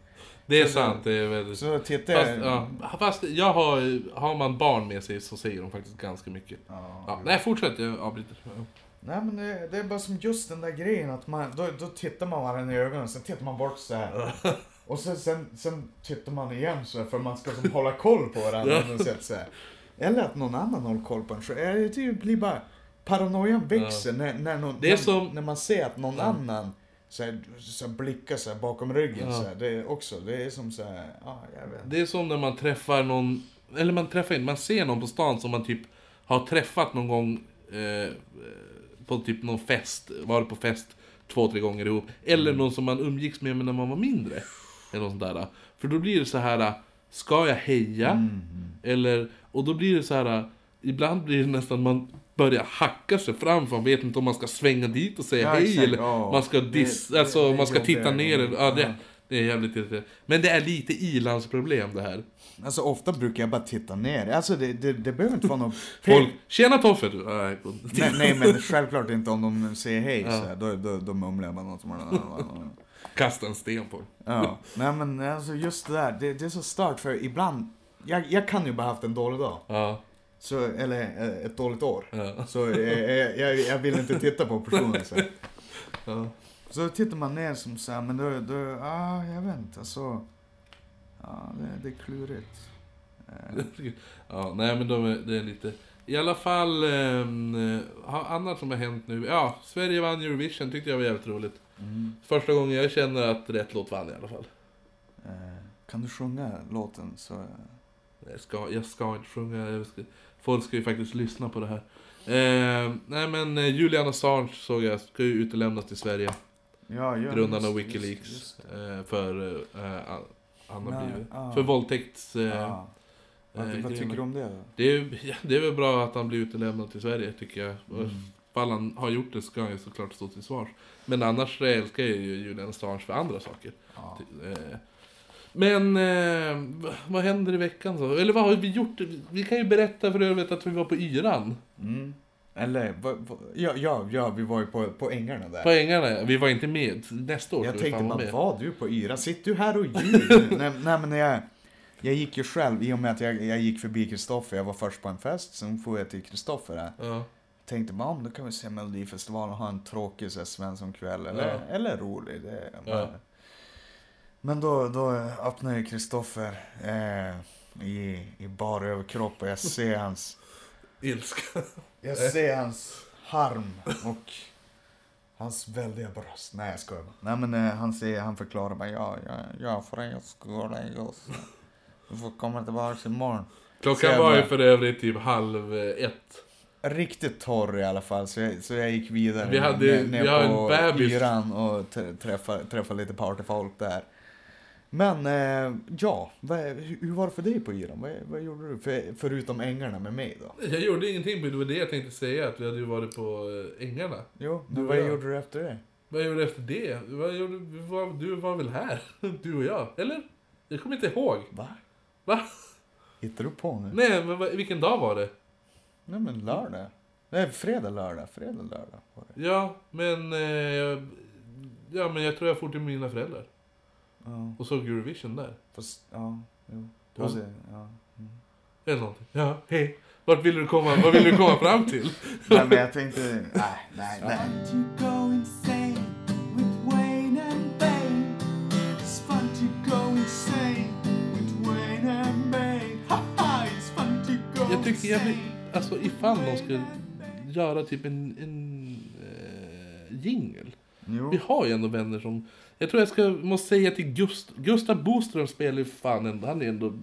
Det är Så- sant, det är väldigt... Så tittar Fast, ja, fast jag har, har man barn med sig så säger de faktiskt ganska mycket. Ja, Ja, nej, fortsätt, jag avbryter. Ja. Nej men det, det är bara som just den där grejen att man, då, då tittar man varandra i ögonen, sen tittar man bort så här. Och sen, sen, sen tittar man igen så här, för man ska som hålla koll på varandra på något sätt så här. Eller att någon annan håller koll på en. Så det blir bara, paranoian växer när, när, någon, Det är när, som- när man ser att någon annan så här, så här, blickar så här, bakom ryggen. Ja. Så här. Det är också, det är som så här, ja jag vet. Det är som när man träffar någon, eller man träffar inte, man ser någon på stan som man typ har träffat någon gång eh, på typ någon fest, varit på fest två, tre gånger ihop. Eller någon som man umgicks med när man var mindre. Eller något sånt där. För då blir det så här, ska jag heja? Mm. Eller, och då blir det så här, ibland blir det nästan man börjar hacka sig fram för man vet inte om man ska svänga dit och säga Ja, hej exakt. eller Ja. man ska det- alltså det man ska titta ner. eller- Ja, det. Det är jävligt irriterande. Men det är lite ilandsproblem det här. Alltså ofta brukar jag bara titta ner. Alltså det, det, det behöver inte vara något Folk, tjena Toffe! du. Nej, Nej, men självklart inte om de säger hej Ja. så här, då, då, då mumlar jag bara något Kasta en sten på Ja, nej men alltså just det där, det, det är så stört för ibland, jag, jag kan ju bara haft en dålig dag. Ja, Så, eller eh, ett dåligt år. ja, Så eh, jag, jag, jag vill inte titta på personen så. ja. Så tittar man ner som så här, men då, då, ah, jag vet inte, alltså. Ja, det, det är klurigt. Eh, ja nej men de är, det är lite... I alla fall, um, annat som har hänt nu. Ja, Sverige vann Eurovision, tyckte jag var jävligt roligt. Mm. Första gången jag känner att rätt låt vann i alla fall. Eh, kan du sjunga låten så... eh, Jag ska, jag ska inte sjunga, jag ska, folk ska ju faktiskt lyssna på det här. Eh, nej men eh, Julian Assange såg jag, ska ju utelämnas till Sverige. Ja, ja, Grundarna av Wikileaks. just- just eh, för, eh, han har Nej, ja. för våldtäkts... Eh, Ja. Vad, eh, vad tycker grejerna. du om det då? Det är, ja, det är väl bra att han blir utelämnad till Sverige, tycker jag. Mm. Ifall han har gjort det ska han ju såklart stå till svars. Men annars älskar jag ju Julian Assange för andra saker. Ja. Eh, Men, eh, vad händer i veckan så? Eller vad har vi gjort? Vi kan ju berätta för övrigt att vi var på Yran. Mm. Eller, vad, vad, ja, ja, ja, vi var ju på, på ängarna där. På Ängarna. Vi var inte med. Nästa år jag tänkte bara, var du på Yra? Sitter du här och ljuger? nej, nej men jag, jag gick ju själv, i och med att jag, jag gick förbi Kristoffer, jag var först på en fest, sen får jag till Kristoffer där. Ja. Tänkte bara, om då kan vi se Melodifestivalen och ha en tråkig här, Svensson-kväll, eller, Ja. eller rolig. Det, men, men då, då öppnar ju Kristoffer eh, i, i bar överkropp och jag ser hans Ilska. Jag ser hans harm och hans väldiga bröst. Nej jag skojar. Nej men eh, han, säger, han förklarar bara ja, ja, ja för en skull just. Du får komma tillbaka imorgon. Klockan var ju för övrigt typ halv eh, ett. Riktigt torr i alla fall så jag, så jag gick vidare Vi hade- ner, vi ner har en på bebis. Och träffade, träffade lite partyfolk där. Men eh, ja, vad, hur var det för dig på Yran? Vad, vad gjorde du för, förutom ängarna med mig då? Jag gjorde ingenting, men det var det jag tänkte säga. Att vi hade ju varit på eh, Ängarna. Jo, men vad jag. gjorde du efter det? Vad gjorde du efter det? Vad gjorde, du, var, du var väl här? Du och jag? Eller? Jag kommer inte ihåg. Va? Va? Hittar du på nu? Nej, men vad- vilken dag var det? Nej men lördag. Nej, fredag, lördag. Fredag, lördag var det. Ja, men... Eh, ja, men jag tror jag for till mina föräldrar. Ja, Och såg Eurovision där. fast, ja, jo. Ja. Och så- ja. Eller någonting. Ja, hej. Vart vill du komma? Vad vill du komma fram till? Nej men jag tänkte, nej, nej, nej. Jag tycker jag vill, alltså ifall de skulle göra typ en, en eh, jingle. Jo. Vi har ju ändå vänner som... Jag tror jag ska, måste säga till Gust, Gustav Boström spelar ju fan ändå, han är ändå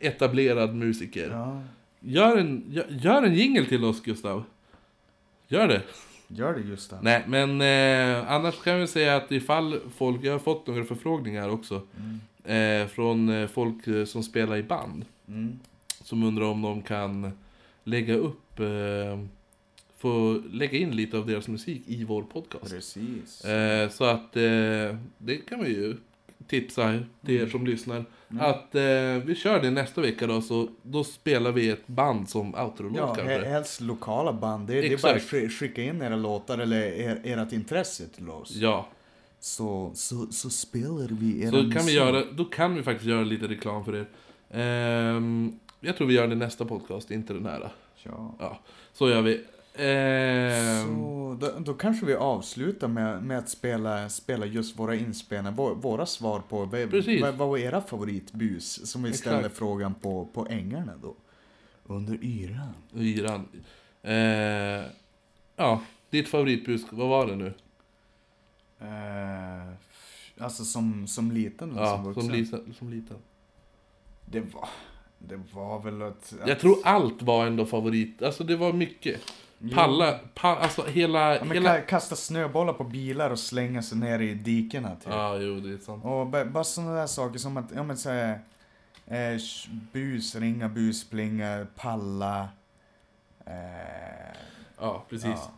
etablerad musiker. Ja, Gör en, gör, gör en jingle till oss Gustav. Gör det. gör det det. Nej, men eh, annars kan vi säga att ifall folk, jag har fått några förfrågningar också. Mm. Eh, från eh, folk eh, som spelar i band. Mm. Som undrar om de kan lägga upp, eh, få lägga in lite av deras musik i vår podcast. Precis. Eh, så att eh, det kan vi ju tipsa till er som lyssnar. Mm. Att eh, vi kör det nästa vecka då, så då spelar vi ett band som outro-låt Ja, kanske. he- helst lokala band. Det, det är bara att skicka in era låtar eller er, ert intresse till oss. Ja, så, så, så spelar vi er Så kan vi göra, då kan vi faktiskt göra lite reklam för er. Ehm, jag tror vi gör det nästa podcast, inte den här. Ja. Ja, så gör vi. Ehm, Så då, då kanske vi avslutar med, med att spela, spela just våra inspelningar, våra, våra svar på vad, vad, var era favoritbus? Som vi ställde Exakt. frågan på, på ängarna då. Under yran. Hyran. Eh, ja, ditt favoritbus, vad var det nu? Eh, alltså som, som liten eller som Ja, vuxen? som, liten, som liten. Det var, det var väl att... Jag tror allt var ändå favorit, alltså det var mycket. Palla, pa, alltså hela... Ja, hela... ka- kasta snöbollar på bilar och slänga sig ner i dikena typ. Ja, jo det är sant. Och ba- bara sådana där saker som att, ja men säga, eh, sh- bus, ringa, busplinga, palla. Eh, Ja, precis. ja.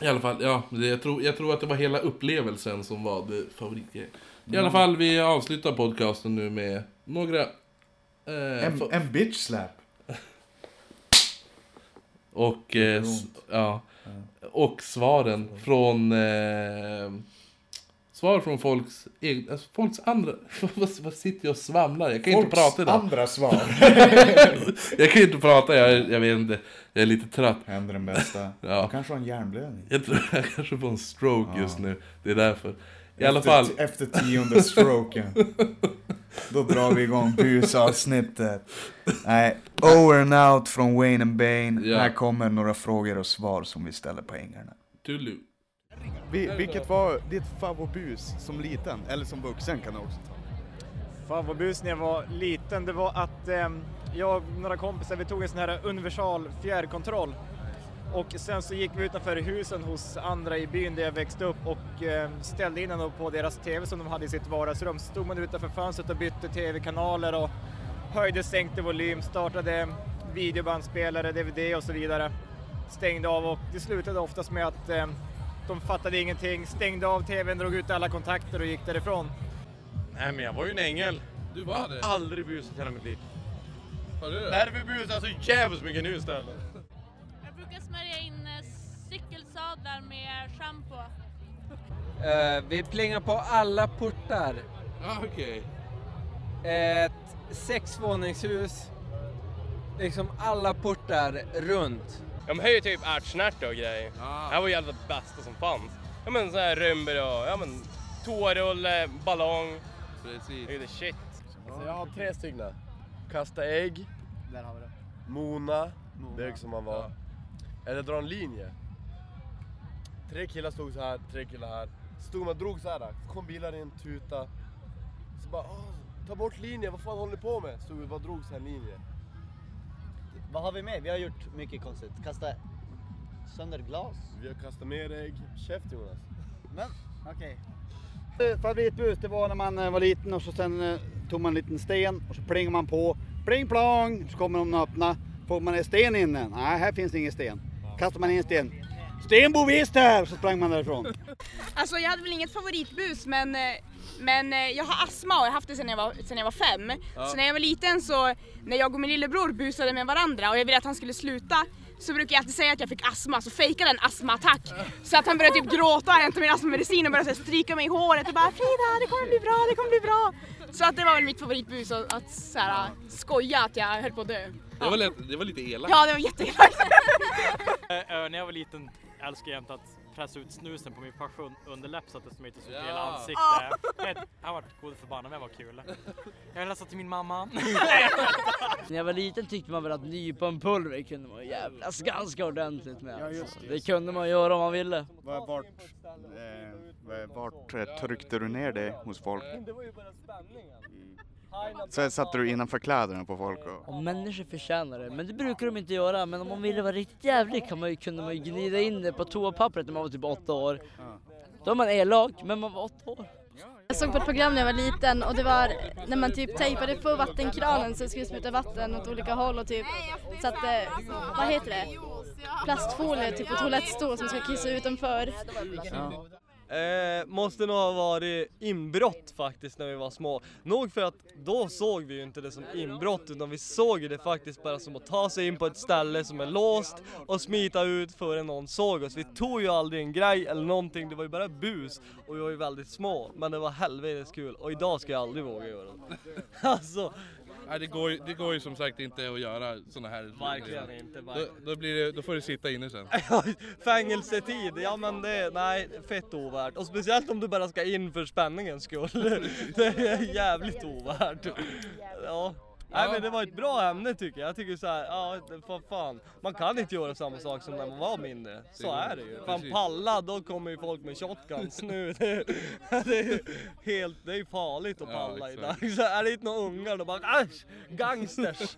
I alla fall, ja, det, jag, tror, jag tror att det var hela upplevelsen som var det favoritgrejen. I Mm. alla fall, vi avslutar podcasten nu med några... Eh, En, en bitch slap. Och, eh, ja, och svaren från... Eh, svar från folks egna... Alltså folks andra... vad, sitter jag och svamlar? Jag kan inte prata idag. andra svar. Jag kan inte prata, jag, jag vet inte. Jag är lite trött. Händer den bästa. Ja. Du kanske har en hjärnblödning. Jag tror jag kanske får en stroke just nu. Det är därför. I alla efter, fall. Efter tionde stroken. Då drar vi igång busavsnittet. Nej, over and out från Wayne and Bane. Ja. Här kommer några frågor och svar som vi ställer på ängarna. Tulu. vilket var ditt favoritbus som liten? Eller som vuxen kan du också ta. Favoritbus när jag var liten, det var att eh, jag och några kompisar, vi tog en sån här universal fjärrkontroll. Och sen så gick vi utanför husen hos andra i byn där jag växte upp och eh, ställde in den på deras TV som de hade i sitt vardagsrum. Så stod man utanför fönstret och bytte TV-kanaler och höjde, sänkte volym, startade videobandspelare, DVD och så vidare. Stängde av och det slutade oftast med att eh, de fattade ingenting, stängde av TVn, drog ut alla kontakter och gick därifrån. Nej men jag var ju en ängel. Du var det? Aldrig busat hela mitt liv. Har du det? Därför busar jag så jävligt mycket nu istället. Cykelsadlar med schampo. Eh, vi plingar på alla portar. Ja, okej. Ett sexvåningshus. Liksom alla portar runt. De höjer typ ärtsnärta och grejer. Ah. Det här var ju det bästa som fanns. Ja men så här rymber och ja men toarulle, ballong. Precis. Det är shit. Alltså, jag har tre stycken. Kasta ägg. Där har vi det. Mona. Bög som man var. Eller dra en linje. Tre killar stod så här, tre killar här. Stod man drog så här. kom bilar in, tuta. Så bara, "Åh, ta bort linjen, vad fan håller ni på med? Stod vi bara drog så här linje. Vad har vi med? Vi har gjort mycket konstigt. Kasta sönder glas. Vi har kastat mer ägg. Käft Jonas. Men, okej. Eh, Favoritbus det var när man eh, var liten och så sen eh, tog man en liten sten och så plingar man på. Pling plong! Så kommer de och öppna. Får man en sten inne? Nej, här finns ingen sten. Kastar man in en sten. Stenbo visst här! Så sprang man därifrån. Alltså jag hade väl inget favoritbus men, eh, men eh, jag har astma och jag har haft det sedan jag var, sedan jag var fem. Så när jag var liten så, när jag och min lillebror busade med varandra och jag ville att han skulle sluta så brukar jag alltid säga att jag fick astma, så fejkade en astmaattack. Så att han började typ gråta och hämta min astmamedicin och började så stryka mig i håret och bara Frida det kommer bli bra, det kommer bli bra. Så att det var väl mitt favoritbus att, att så här, skoja att jag höll på att dö. Det var, lite, det var lite elakt. Ja det var jätteelakt. när jag var liten älskade jag jämt att pressa ut snusen på min farsa underläpp så att det smörjdes ut i hela Ja. ansiktet. Men Han var god förbannad men det var kul. Jag vill hälsa till min mamma. När jag var liten tyckte man väl att nyponpulver kunde man jävlas ganska ordentligt med. alltså. Det kunde man göra om man ville. Vart, eh, vart eh, tryckte du ner det hos folk? Så satte du innanför kläderna på folk och... Om människor förtjänar det, men det brukar de inte göra. Men om man ville vara riktigt jävlig kan man ju, kunde man ju gnida in det på toapappret när man var typ åtta år. Då är man elak, men man var åtta år. Jag såg på ett program när jag var liten och det var när man typ tejpade på vattenkranen så det skulle spruta vatten åt olika håll och typ satte, vad heter det, plastfolie typ på toalettstol som ska kissa utanför. Eh, måste nog ha varit inbrott faktiskt när vi var små. Nog för att då såg vi ju inte det som inbrott utan vi såg ju det faktiskt bara som att ta sig in på ett ställe som är låst och smita ut före någon såg oss. Vi tog ju aldrig en grej eller någonting, det var ju bara bus och vi var ju väldigt små. Men det var helvetes kul och idag ska jag aldrig våga göra det. alltså, Nej, det, går, ju- det går ju som sagt inte att göra såna här Verkligen inte, Då, verkligen. då, blir det, då får du sitta inne sen. Fängelsetid, ja men det, nej, fett ovärt. Och speciellt om du bara ska in för spänningens skull. Det är jävligt ovärt. Ja. Nej men det var ett bra ämne tycker jag. Jag tycker så här, ja för fan. Man kan inte göra samma sak som när man var mindre. Så är det ju. Fan palla, då kommer ju folk med shotguns nu. Det, det är ju helt, det är farligt att palla idag. Så är det inte några ungar, då bara äsch, gangsters.